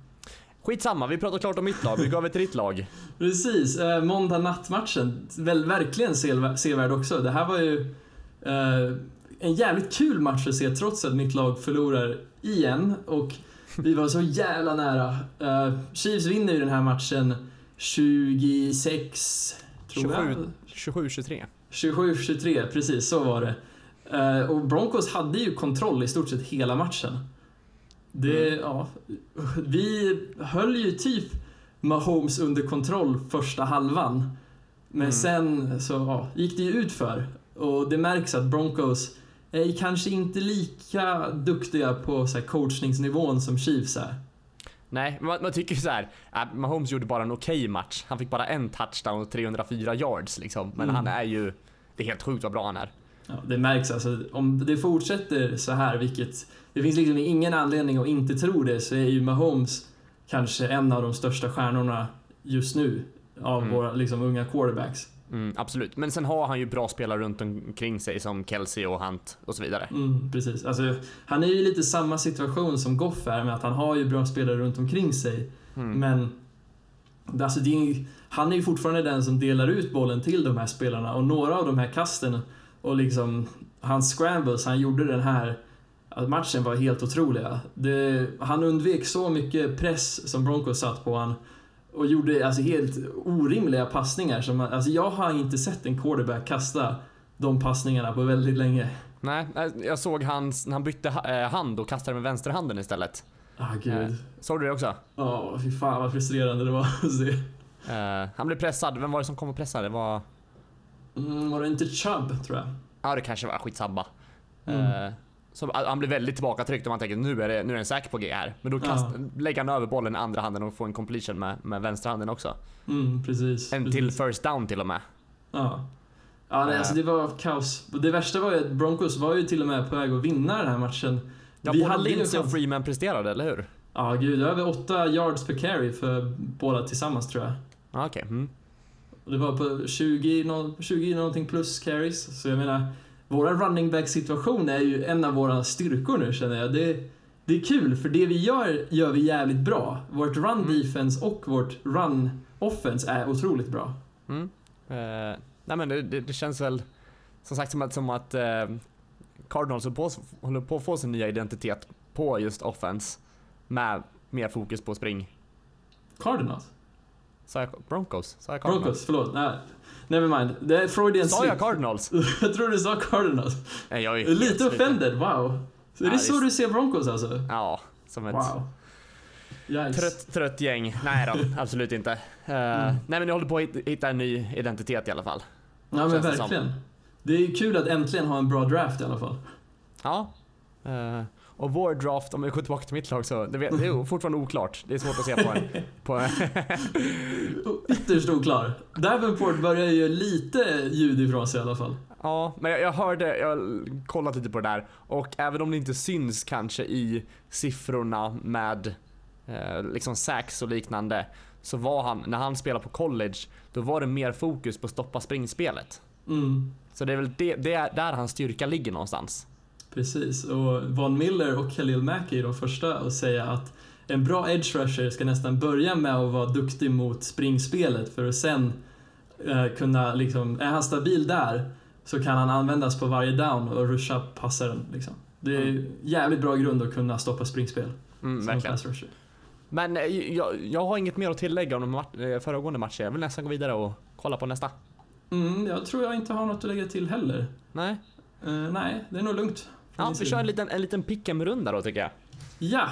Skitsamma, vi pratar klart om mitt lag. Vi går över till ditt lag. Precis, eh, måndag nattmatchen. Väl, verkligen sevär- sevärd också. Det här var ju eh, en jävligt kul match att se trots att mitt lag förlorar igen och vi var så jävla nära. Eh, Chiefs vinner ju den här matchen 26, tror jag. 27 27-23. 27-23, precis så var det. Eh, och Broncos hade ju kontroll i stort sett hela matchen. Det, Mm. ja, vi höll ju typ Mahomes under kontroll första halvan. Men Mm. sen så ja, gick det ju ut för Och det märks att Broncos är kanske inte lika duktiga på så här, coachningsnivån som Chiefs är. Nej, man, man tycker ju så här. Äh, Mahomes gjorde bara en okej match. Han fick bara en touchdown och 304 yards liksom. Men Mm. han är ju... Det är helt sjukt vad bra han är. Ja, det märks alltså. Om det fortsätter så här, vilket det finns liksom ingen anledning att inte tro det, så är ju Mahomes kanske en av de största stjärnorna just nu av Mm. våra liksom, unga quarterbacks. Mm, absolut. Men sen har han ju bra spelare runt omkring sig som Kelsey och Hunt och så vidare. Mm, precis. Alltså, han är ju lite samma situation som Goff är med att han har ju bra spelare runt omkring sig. Mm. Men alltså, är ju, han är ju fortfarande den som delar ut bollen till de här spelarna och några av de här kasten och liksom hans scrambles han gjorde den här att matchen var helt otroliga. Det, han undvek så mycket press som Broncos satt på han och gjorde alltså helt orimliga passningar. Som, alltså jag har inte sett en quarterback kasta de passningarna på väldigt länge. Nej, jag såg hans, när han bytte eh, hand och kastade med vänsterhanden istället. Ah gud. Såg du det också? Ja, fy fan vad frustrerande det var att se. Eh, han blev pressad. Vem var det som kom och pressade? Det var... Mm, var det inte Chubb, tror jag? Ja, det kanske var skitsamma. Mm. Eh, så han blev väldigt tillbakatryckt och man tänker nu är det, nu är det en säker på G här. Men då kast, lägger han över bollen i andra handen och får en completion med, med vänsterhanden också. Mm, precis. En precis. till first down till och med. Ja. Ja, nej, Eh. alltså det var kaos. Det värsta var ju att Broncos var ju till och med på väg att vinna den här matchen. Ja, Vi både Lindsey och. Freeman presterade, eller hur? Ja, gud. Över åtta yards per carry för båda tillsammans tror jag. Ja, Okej. Mm. Det var på 20, nå- 20 någonting plus carries. Så jag menar, våra running back situation är ju en av våra styrkor nu känner jag. Det, det är kul, för det vi gör, gör vi jävligt bra. Vårt run Mm. defense och vårt run offense är otroligt bra. Mm. Eh, nej men det, det, det känns väl som sagt som att, som att eh, Cardinals håller på, håller på att få sin nya identitet på just offense. Med mer fokus på spring. Cardinals? Sa jag Broncos? Sa jag Cardinals? Broncos, förlåt. Nej, never mind. Det är Freudian Sa jag. Cardinals? jag tror du sa Cardinals. Nej, jag är Lite offended, wow. Så är det det så du ser Broncos alltså? Ja, som ett Wow. Yikes. trött, trött gäng. Nej då, absolut inte. Eh, Mm. Nej men jag håller på att hit- hitta en ny identitet i alla fall. Ja men känns det verkligen. Det är ju kul att äntligen ha en bra draft i alla fall. Ja. Eh, och vår draft, om vi går tillbaka till mitt lag så, det, vet, det är fortfarande oklart. Det är svårt att se på en. På Ytterst oklar. Davenport börjar ju lite ljud ifrån sig i alla fall. Ja, men jag, jag hörde, jag har kollat lite på det där och även om det inte syns kanske i siffrorna med eh, liksom sacks och liknande så var han, när han spelade på college, då var det mer fokus på stoppa springspelet. Mm, Så det är väl det, det är där hans styrka ligger någonstans. Precis. Och Von Miller och Khalil Mack är de första att säga att en bra edge rusher ska nästan börja med att vara duktig mot springspelet för att sen eh, kunna liksom, är han stabil där så kan han användas på varje down och rusha passaren liksom. Det är jävligt bra grund att kunna stoppa springspel Mm, som verkligen. pass rusher. Men eh, jag, jag har inget mer att tillägga om de eh, föregående matcher. Jag vill nästan gå vidare och kolla på nästa. Mm, jag tror jag inte har något att lägga till heller. Nej? Eh, nej, det är nog lugnt. Ja, vi kör en liten, en liten pick'em-runda då tycker jag. Ja,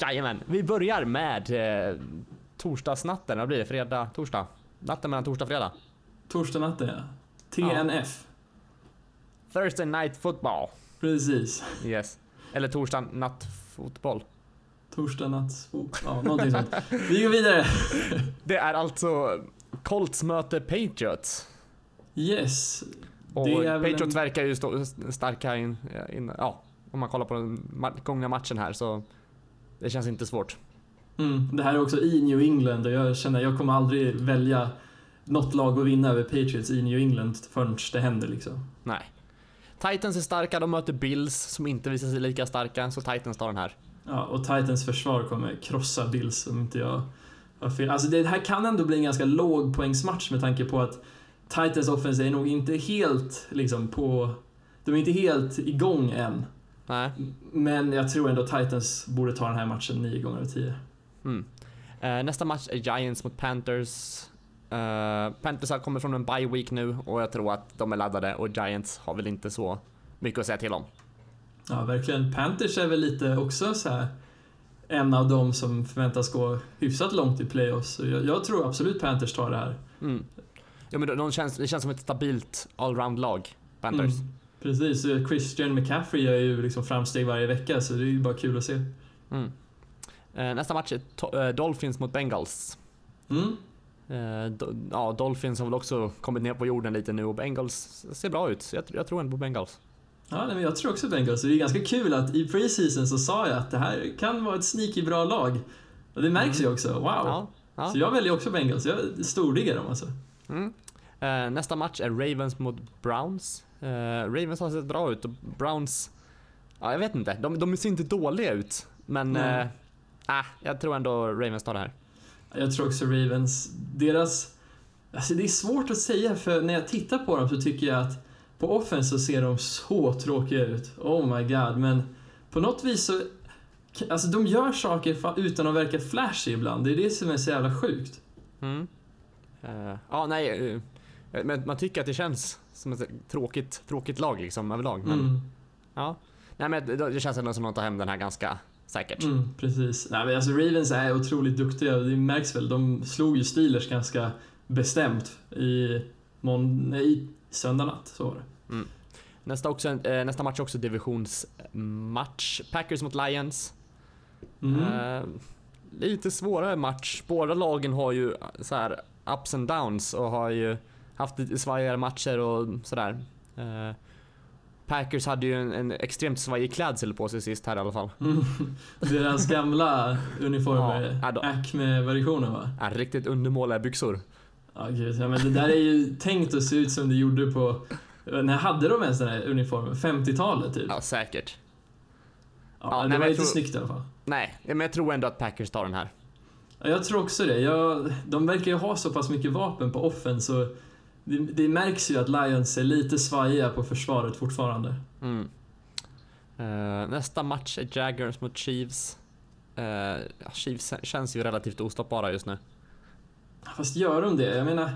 Jajamän. Vi börjar med eh, torsdagsnatten. Vad blir det? Fredag, torsdag? Natten mellan torsdag och fredag. torsdag natten ja. TNF. Thursday night football. Precis. Yes. Eller torsdag natt fotboll. Torsdag natt... Ja, någonting sånt. Vi går vidare. Det är alltså Colts möter Patriots. Yes. Och Patriots en- verkar ju stå starka in, in, ja, om man kollar på den gångna matchen här så det känns inte svårt. Mm, det här är också i New England och jag känner jag kommer aldrig välja något lag att vinna över Patriots i New England förrän det händer liksom. Nej. Titans är starka, de möter Bills som inte visar sig lika starka, så Titans tar den här. Ja, och Titans försvar kommer krossa Bills om inte jag har fel. Alltså det här kan ändå bli en ganska låg poängsmatch med tanke på att Titans offense är nog inte helt liksom på... De är inte helt igång än. Nej. Men jag tror ändå Titans borde ta den här matchen nio gånger av tio. Mm. Eh, nästa match är Giants mot Panthers. Eh, Panthers har kommit från en bye week nu och jag tror att de är laddade och Giants har väl inte så mycket att säga till om. Ja, verkligen. Panthers är väl lite också så här en av dem som förväntas gå hyfsat långt i playoffs. Jag, jag tror absolut Panthers tar det här. Mm. Ja, men de, känns, det känns som ett stabilt allround-lag, Panthers. Mm, precis, Christian McCaffrey gör ju liksom framsteg varje vecka så det är ju bara kul att se. Mm. Eh, nästa match är eh, Dolphins mot Bengals. Mm. Eh, ja, Dolphins har väl också kommit ner på jorden lite nu och Bengals ser bra ut. Jag, jag tror ändå på Bengals. Ja, men jag tror också Bengals. Det är ganska kul att i preseason så sa jag att det här kan vara ett sneaky bra lag. Och det märks ju också. Wow! Ja, ja. Så jag väljer också Bengals. Jag stordiggar dem alltså. Mm. Eh, nästa match är Ravens mot Browns. Eh, Ravens har sett bra ut och Browns, ja jag vet inte, de, de ser inte dåliga ut. Men, Nej. äh, äh, jag tror ändå Ravens tar det här. Jag tror också Ravens, deras... Alltså det är svårt att säga för när jag tittar på dem så tycker jag att på offense så ser de så tråkiga ut. Oh my god, men på något vis så... Alltså de gör saker utan att verka flashy ibland. Det är det som är så jävla sjukt. Mm. Eh, ja, nej. eh, men man tycker att det känns som ett tråkigt, tråkigt lag liksom överlag. Men Mm. ja. Nej men det, det känns ändå som att de tar hem den här ganska säkert. Mm, precis. Nej, men alltså Ravens är otroligt duktiga det märks väl. De slog ju Steelers ganska bestämt i, mån- i söndag natt. Så var det. Nästa, också, eh, nästa match är också divisionsmatch. Packers mot Lions. Mm. Eh, lite svårare match. Båda lagen har ju så här ups and downs och har ju haft lite svajigare matcher och sådär. Eh, Packers hade ju en, en extremt svajig klädsel på sig sist här i alla fall. Mm. Deras gamla uniformer, Ja, Acme-versionen va? Ja, riktigt undermåliga byxor. Ja, gud. Ja, men det där är ju tänkt att se ut som det gjorde på... När hade de ens den här uniformen? 50-talet typ? Ja, säkert. Ja, ja, det nej, var inte tror- snyggt i alla fall. Nej, men jag tror ändå att Packers tar den här. Ja, jag tror också det. Jag, de verkar ju ha så pass mycket vapen på offen så det, det märks ju att Lions är lite svajiga på försvaret fortfarande. Mm. Eh, nästa match är Jaguars mot Chiefs. Ja, Chiefs känns ju relativt ostoppbara just nu. Fast gör de det? Jag menar,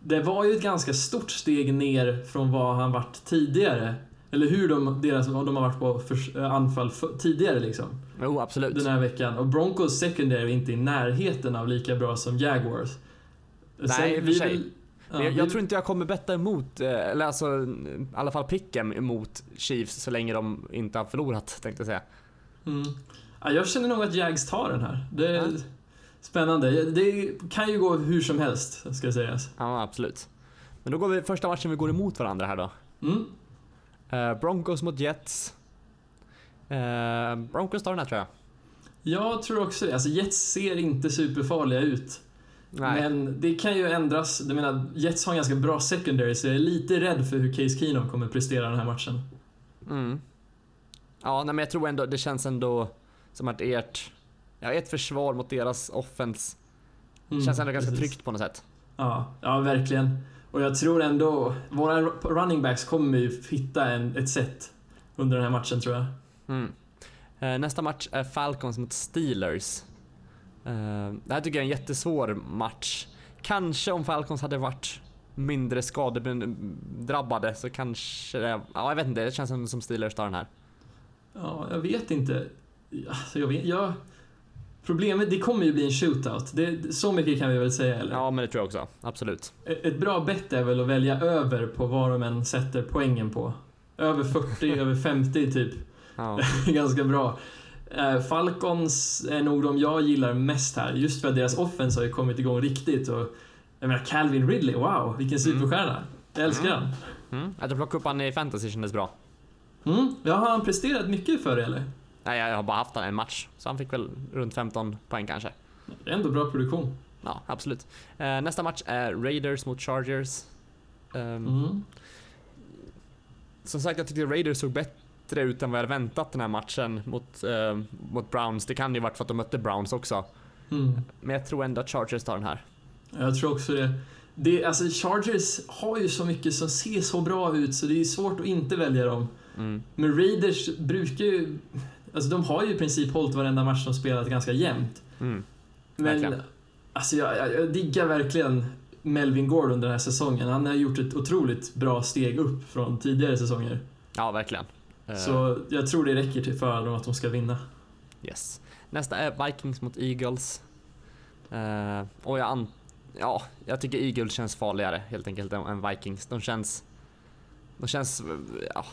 det var ju ett ganska stort steg ner från vad han varit tidigare. Eller hur de, deras, de har varit på förs- anfall för, tidigare liksom. Jo, absolut. Den här veckan. Och Broncos secondary är inte i närheten av lika bra som Jaguars. Nej, i och för sig. vill- ja, jag, vi- jag tror inte jag kommer betta emot, eh, eller alltså i alla fall picken emot Chiefs så länge de inte har förlorat tänkte jag säga. Mm. Ja, jag känner nog att Jags tar den här. Det är Ja. spännande. Det kan ju gå hur som helst, ska sägas. Ja, absolut. Men då går vi första matchen vi går emot varandra här då. Mm. Eh, Broncos mot Jets. Eh, Broncos tar den här tror jag. Jag tror också det. Alltså Jets ser inte superfarliga ut. Nej. Men det kan ju ändras. Jag menar, Jets har en ganska bra secondary så jag är lite rädd för hur Case Keenum kommer prestera den här matchen. Mm. Ja, nej, men jag tror ändå, det känns ändå som att ert, ja, ert försvar mot deras offense Mm, känns ändå ganska precis. tryggt på något sätt. Ja, ja, verkligen. Och jag tror ändå, våra running backs kommer ju hitta en, ett sätt under den här matchen tror jag. Mm. Eh, nästa match är Falcons mot Steelers. Eh, det här tycker jag är en jättesvår match. Kanske om Falcons hade varit mindre skadedrabbade så kanske det, ja jag vet inte, det känns som, som Steelers tar den här. Ja, jag vet inte. Alltså, jag vet, jag, problemet, det kommer ju bli en shootout. Det, så mycket kan vi väl säga, eller? Ja men det tror jag också, absolut. Ett bra bett är väl att välja över på vad de än sätter poängen på. Över 40, över 50 typ. Ja. Ganska bra. Eh, Falcons är nog de jag gillar mest här, just för att deras offense har ju kommit igång riktigt. Och, jag menar, Calvin Ridley, wow, vilken superstjärna. Jag älskar Mm. han. Mm. Att du plockade upp han i fantasy kändes bra. Mm. Ja, har han presterat mycket för det, eller? Nej, jag har bara haft en match, så han fick väl runt 15 poäng kanske. Det är ändå bra produktion. Ja, absolut. Eh, nästa match är Raiders mot Chargers. Ehm, Mm. Som sagt, jag tyckte Raiders såg bättre ut än vad jag hade väntat den här matchen mot, eh, mot Browns. Det kan ju varit för att de mötte Browns också. Mm. Men jag tror ändå att Chargers tar den här. Jag tror också det. det. Alltså Chargers har ju så mycket som ser så bra ut så det är svårt att inte välja dem. Mm. Men Raiders brukar ju... Alltså de har ju i princip hållit varenda match de spelat ganska jämnt. Mm. Men alltså jag, jag, jag diggar verkligen Melvin Gordon den här säsongen. Han har gjort ett otroligt bra steg upp från tidigare säsonger. Ja, verkligen. Eh, Så jag tror det räcker till för dem att de ska vinna. Yes. Nästa är Vikings mot Eagles. Eh, och jag an- Ja, jag tycker Eagles känns farligare helt enkelt än, Vikings. De känns... De känns... Ja,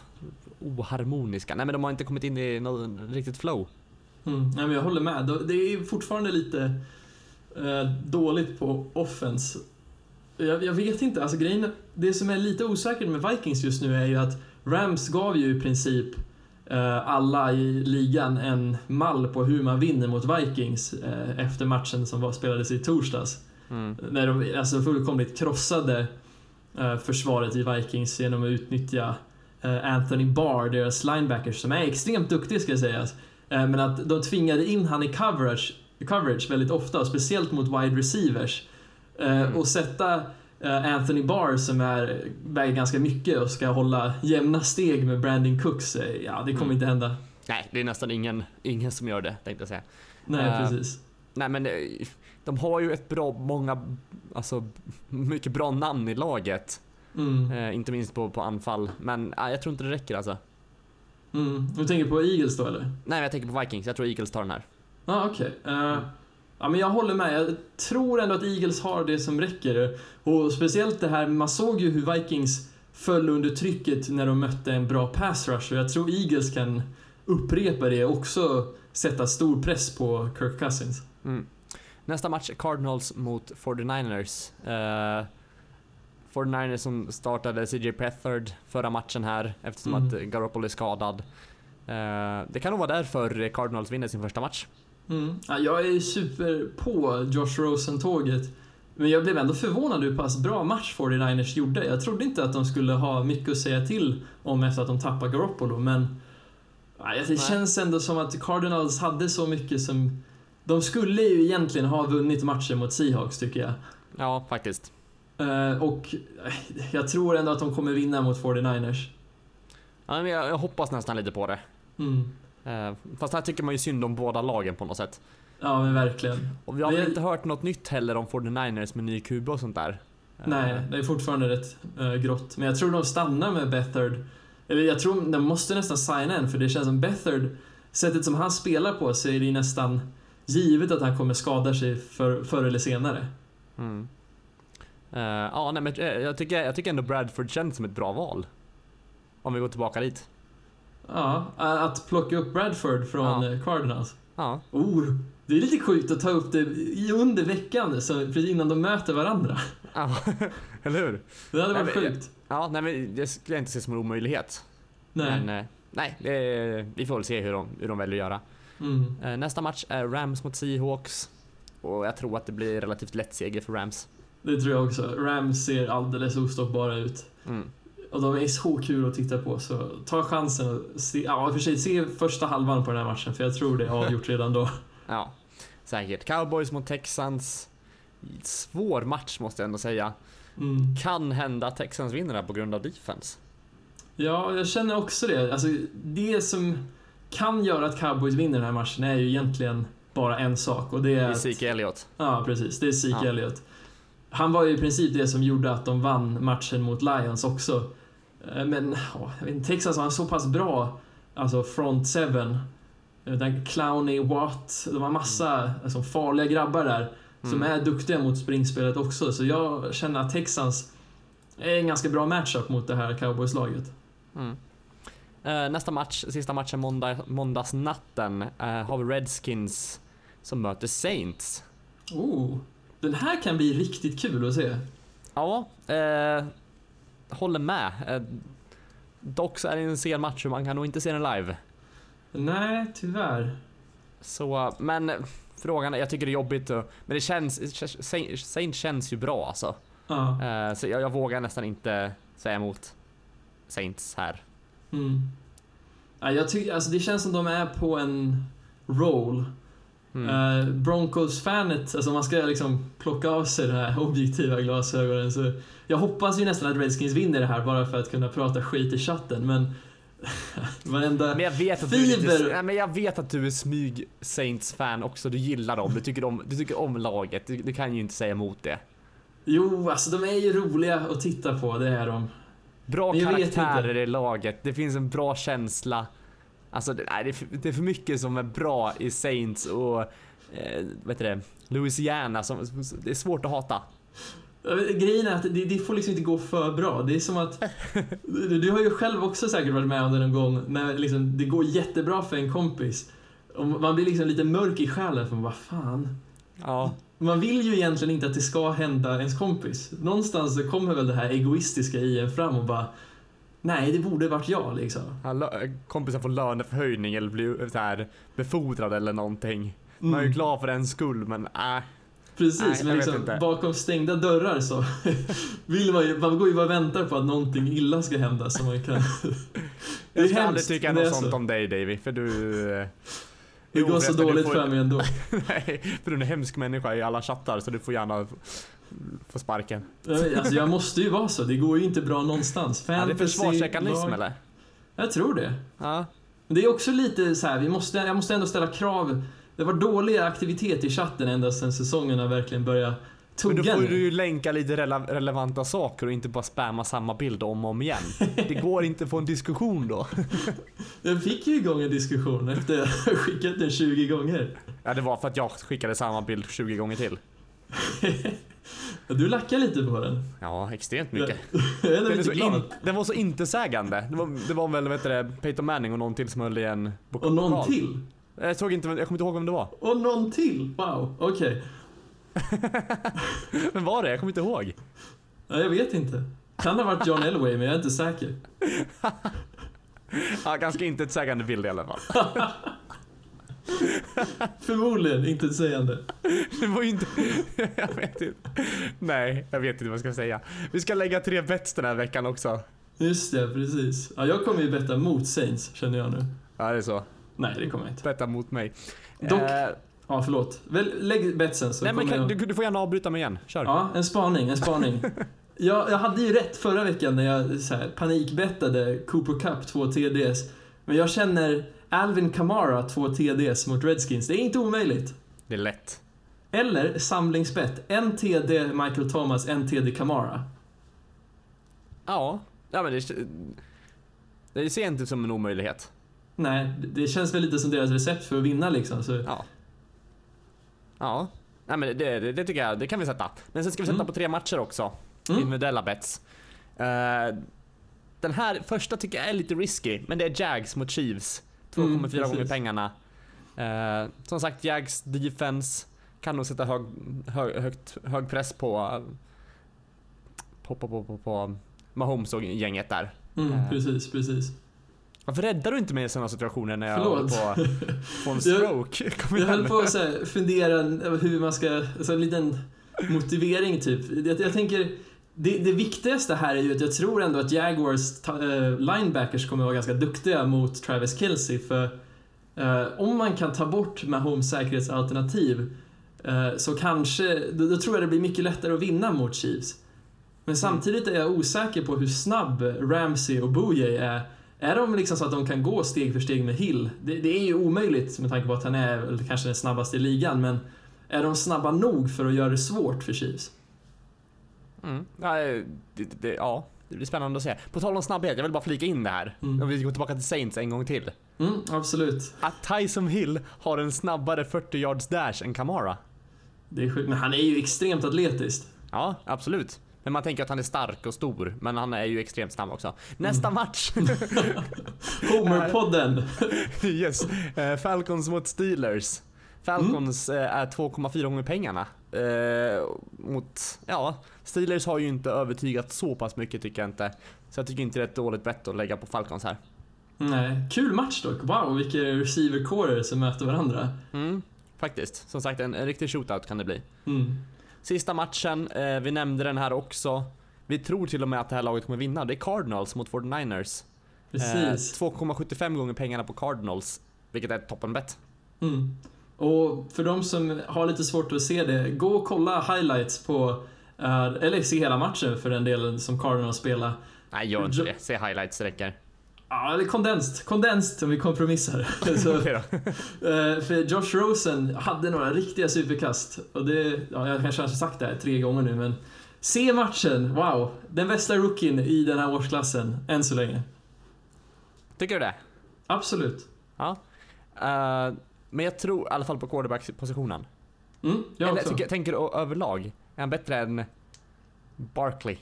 oharmoniska. Nej men de har inte kommit in i något riktigt flow. Mm, nej, men jag håller med. Det- är fortfarande lite eh, dåligt på offense. Jag, jag vet inte, alltså grejen, det som är lite osäkert med Vikings just nu är ju att Rams gav ju i princip eh, alla i ligan en mall på hur man vinner mot Vikings eh, efter matchen som var, spelades i torsdags. Mm. När de alltså fullkomligt krossade eh, försvaret i Vikings genom att utnyttja Anthony Barr, deras linebackers, som är extremt duktig ska sägas. Eh, men att de tvingade in han i coverage, coverage väldigt ofta, speciellt mot wide receivers. Eh, Mm. Och sätta eh, Anthony Barr som är, väger ganska mycket och ska hålla jämna steg med Brandon Cooks, eh, ja det kommer Mm. inte hända. Nej, det är nästan ingen, ingen som gör det tänkte jag säga. Nej, Eh, precis. Nej men eh, de har ju ett bra, många, alltså mycket bra namn i laget. Mm. Eh, inte minst på, på anfall. Men eh, jag tror inte det räcker alltså. Mm. Du tänker på Eagles då eller? Nej, jag tänker på Vikings. Jag tror Eagles tar den här. Ja, ah, okej. Okay. Uh, ja, men jag håller med. Jag tror ändå att Eagles har det som räcker. Och speciellt det här, man såg ju hur Vikings föll under trycket när de mötte en bra pass rush. Jag tror Eagles kan upprepa det och också sätta stor press på Kirk Cousins. Mm. Nästa match, Cardinals mot 49ers. Uh, 49ers som startade CJ Pethard förra matchen här eftersom mm. att Garoppolo är skadad. Uh, det kan nog vara därför Cardinals vinner sin första match. Mm. Ja, jag är super på Josh Rosen-tåget. Men jag blev ändå förvånad hur pass bra match 49ers gjorde. Jag trodde inte att de skulle ha mycket att säga till om efter att de tappade Garoppolo, men det Nej. känns ändå som att Cardinals hade så mycket som... De skulle ju egentligen ha vunnit matchen mot Seahawks, tycker jag. Ja, faktiskt. Uh, och jag tror ändå att de kommer vinna mot 49ers. Ja, jag, hoppas nästan lite på det. Mm. Uh, fast här tycker man ju synd om båda lagen på något sätt. Ja, men verkligen. Och vi har väl inte hört något nytt heller om 49ers med ny kuba och sånt där. Nej, det är fortfarande rätt uh, grått. Men jag tror de stannar med Bethard. Eller jag tror de måste nästan signa en, för det känns som Bethard, sättet som han spelar på så är det nästan givet att han kommer skada sig för, förr eller senare. Mm. Uh, ja, nej, men jag tycker, jag tycker ändå Bradford känns som ett bra val. Om vi går tillbaka dit. Ja, att plocka upp Bradford från ja. Cardinals. Ja. Oh, det är lite sjukt att ta upp det under veckan, så precis innan de möter varandra. Ja, eller hur? Det hade varit nej, sjukt. Ja, nej men det skulle jag inte se som en omöjlighet. Nej. Men, eh, nej, det, vi får väl se hur de, hur de väljer att göra. Mm. Eh, nästa match är Rams mot Seahawks. Och jag tror att det blir relativt lätt seger för Rams. Det tror jag också. Rams ser alldeles ostoppbara ut. Mm. Och de är så kul att titta på, så ta chansen och se, ja, för sig, se första halvan på den här matchen, för jag tror det är avgjort redan då. Ja, säkert. Cowboys mot Texans. Svår match måste jag ändå säga. Mm. Kan hända att Texans vinner här på grund av defense. Ja, jag känner också det. Alltså, det som kan göra att Cowboys vinner den här matchen är ju egentligen bara en sak och det är... Det är Zeke Elliot. Ja, precis. Det är Zeke ja. Elliot. Han var ju i princip det som gjorde att de vann matchen mot Lions också. Eh, men oh, Texas var så pass bra, alltså front seven. Eh, den Clowney, Watt, de har massa alltså, farliga grabbar där som mm. är duktiga mot springspelet också. Så jag känner att Texans är en ganska bra matchup mot det här cowboyslaget. Mm. Uh, nästa match, sista matchen måndag, måndagsnatten, har vi Redskins som möter Saints. Oh, den här kan bli riktigt kul att se. Ja, uh, håller med. Uh, dock så är det en sen match och man kan nog inte se den live. Nej, tyvärr. Så, men frågan är, jag tycker det är jobbigt och, men det känns, Saint känns ju bra alltså. Ja. Uh, så jag, jag, vågar nästan inte säga emot Saints här. Mm. Ja, jag tycker, alltså det känns som de är på en roll. Mm. Uh, Broncos-fanet, alltså man ska liksom plocka av sig de här objektiva glasögonen. Så jag hoppas ju nästan att Redskins vinner det här bara för att kunna prata skit i chatten, men Varenda men jag vet att fiber. Du är lite, men jag vet att du är smyg Saints-fan också. Du gillar dem. Du tycker om, du tycker om laget. Du, du, kan ju inte säga emot det. Jo, alltså de är ju roliga att titta på. Det är de. Bra karaktärer i laget. Det finns en bra känsla. Alltså, det, nej, det, är för, mycket som är bra i Saints och eh, vad heter det? Louisiana. Som, det är svårt att hata. Grejen är att det, det, får liksom inte gå för bra. Det är som att... Du, du har ju själv också säkert varit med om det någon gång när liksom, det går jättebra för en kompis. Och man blir liksom lite mörk i själen för vad fan. Ja. Man vill ju egentligen inte att det ska hända ens kompis. Någonstans så kommer väl det här egoistiska i en fram och bara Nej, det borde varit jag liksom. Ja, kompisen får löneförhöjning eller blir så här befordrad eller någonting. Man är ju mm. glad för den skull men äh. Precis, Nej, men liksom, bakom stängda dörrar så vill man ju, man går ju bara och väntar på att någonting illa ska hända så man kan... Jag ska aldrig tycka något sånt om dig Davy, för du... Det går så dåligt får... för mig ändå. Nej, för du är en hemsk människa i alla chattar så du får gärna få sparken. Alltså jag måste ju vara så, det går ju inte bra någonstans. Fantasy, ja, det är försvarsmekanism eller? Jag tror det. Ja. Men det är också lite så här, vi måste, jag måste ändå ställa krav det var dålig aktivitet i chatten ända sedan säsongen har verkligen börjat Men då tugga får nu. du ju länka lite rele relevanta saker och inte bara spamma samma bild om och om igen. Det går inte att få en diskussion då. Jag fick ju igång en diskussion efter jag skickat den 20 gånger. Ja, det var för att jag skickade samma bild 20 gånger till. Du lackar lite på den. Ja, extremt mycket. Den, så glad. in, den var så intetsägande. Det var, det var väl vet du, Peyton Manning och någon till som höll i en bok- Och någon pokal. till. Jag, såg inte, jag kommer inte ihåg vem det var. Och någon till. Wow, okej. Vem var det? Jag kommer inte ihåg. Ja, jag vet inte. Kan ha varit John Elway, men jag är inte säker. Ja, ganska intetsägande bild i alla fall. Förmodligen inte sägande. Det var ju inte... Jag vet inte. Nej, jag vet inte vad jag ska säga. Vi ska lägga tre bets den här veckan också. Just det, precis. Ja, jag kommer ju betta mot Saints, känner jag nu. Ja, det är så. Nej, det kommer jag inte. Betta mot mig. Dock- Eh, Ja, förlåt. Väl, lägg betsen så nej, men kan, jag... du, du får gärna avbryta mig igen. Kör. Ja, en spaning, en spaning. jag, jag hade ju rätt förra veckan när jag så här, panikbettade Cooper Cup 2 TDs. Men jag känner Alvin Kamara 2 TDs mot Redskins. Det är inte omöjligt. Det är lätt. Eller samlingsbett. En TD Michael Thomas, en TD Kamara. Ja, ja men det, det ser inte som en omöjlighet. Nej, det- känns väl lite som deras recept för att vinna liksom. Så, Ja. Ja. Nej, men det, det, det tycker jag, det kan vi sätta. Men sen ska vi sätta Mm. på tre matcher också. Mm. Individuella bets. Eh, den här första tycker jag är lite risky, men det är Jags mot Chiefs. 2,4 Mm, gånger pengarna. Eh, som sagt, Jags defense kan nog sätta hög, hög, högt, hög press på, på, på, på, på, på Mahomes och gänget där. mm, Eh. precis, precis. Varför räddar du inte mig i sådana situationer när jag Förlåt. håller på att få en stroke? Kom Jag höll på att fundera hur man ska, alltså en liten motivering typ. Jag, jag tänker, det, det viktigaste här är ju att jag tror ändå att Jaguars eh, linebackers kommer vara ganska duktiga mot Travis Kelce för eh, om man kan ta bort Mahomes säkerhetsalternativ eh, så kanske, då, då tror jag det blir mycket lättare att vinna mot Chiefs. Men samtidigt är jag osäker på hur snabb Ramsey och Bouye är. Är de liksom så att de kan gå steg för steg med Hill? Det, det är ju omöjligt med tanke på att han är kanske den snabbaste i ligan, men är de snabba nog för att göra det svårt för Chiefs? Mm. Ja, det, det, ja, det blir spännande att se. På tal om snabbhet, jag vill bara flika in det här. Mm. Om vi går tillbaka till Saints en gång till. Mm, absolut. Att Tyson Hill har en snabbare 40 yards dash än Kamara. Det är sjukt, men han är ju extremt atletisk. Ja, absolut. Men man tänker att han är stark och stor, men han är ju extremt snabb också. Nästa Mm. match! Homer-podden. yes. Eh, Falcons mot Steelers. Falcons eh, är 2,4 gånger pengarna. Eh, mot, ja, Steelers har ju inte övertygat så pass mycket tycker jag inte. Så jag tycker inte det är ett dåligt bett att lägga på Falcons här. Nej, kul match dock. Wow, vilka receiver-corer som möter varandra. Mm, faktiskt. Som sagt, en, en riktig shootout kan det bli. Mm. Sista matchen, eh, vi nämnde den här också. Vi tror till och med att det här laget kommer vinna. Det är Cardinals mot 49ers. Precis. Eh, 2,75 gånger pengarna på Cardinals. Vilket är ett toppenbett. Mm. Och för de som har lite svårt att se det, gå och kolla highlights på, eh, eller se hela matchen för den delen som Cardinals spelar. Nej, gör inte det. Se highlights, räcker. Ja, eller kondensed. Kondensed om vi kompromissar. Så, eh, för Josh Rosen hade några riktiga superkast. Och det, ja, jag kanske har sagt det här tre gånger nu, men se matchen. Wow. Den bästa rookien i den här årsklassen, än så länge. Tycker du det? Absolut. Ja. Eh, men jag tror i alla fall på quarterback-positionen. Mm, jag Eller också. tycker, tänker du överlag? Är han bättre än Barkley?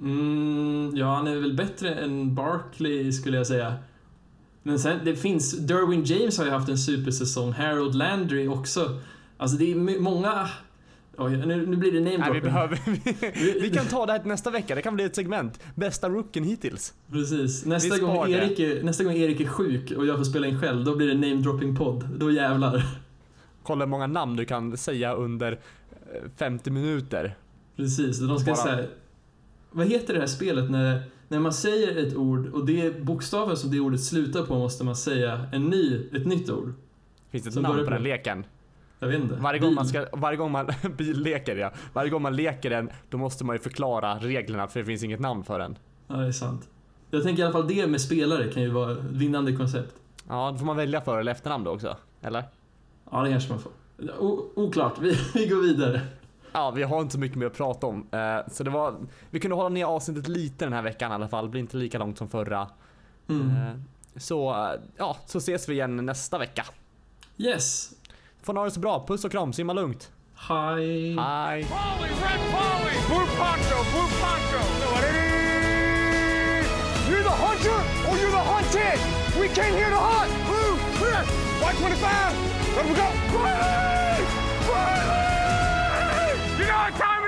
Mm, ja, han är väl bättre än Barkley skulle jag säga. Men sen, det finns, Derwin James har ju haft en supersäsong, Harold Landry också. Alltså det är många... Oj, nu, nu blir det name Nej, vi behöver... Vi, vi kan ta det här till nästa vecka. Det kan bli ett segment. Bästa rookien hittills. Precis. Nästa gång. Erik är, nästa gång Erik är sjuk och jag får spela in själv, då blir det name dropping podd. Då jävlar. Kolla hur många namn du kan säga under eh, 50 minuter. Precis, de ska Bara- säga... Vad heter det här spelet när, när man säger ett ord och det bokstaven som det ordet slutar på måste man säga en ny, ett nytt ord? Finns det ett namn på- den leken? Jag vet inte. Varje gång man ska, varje gång man, billeker ja. Varje gång man leker den, då måste man ju förklara reglerna för det finns inget namn för den. Ja, det är sant. Jag tänker i alla fall det med spelare kan ju vara ett vinnande koncept. Ja, då får man välja för eller efternamn då också. Eller? Ja, det kanske man får. O oklart, vi, vi går vidare. Ja, vi har inte så mycket mer att prata om. Eh, så det var, vi kunde hålla ner avsnittet lite den här veckan i alla fall. Det blir inte lika långt som förra. Mm. Eh, så, eh, ja, så ses vi igen nästa vecka. Yes. Får ni ha det så bra. Puss och kram, simma lugnt. Hej. Hej. Polly, red Polly! Blue Poncho, Blue Poncho! You're the hunter or you're the hunted! We came here to hunt! Blue, red, Y25! Let we go! Riley! Riley! You know what time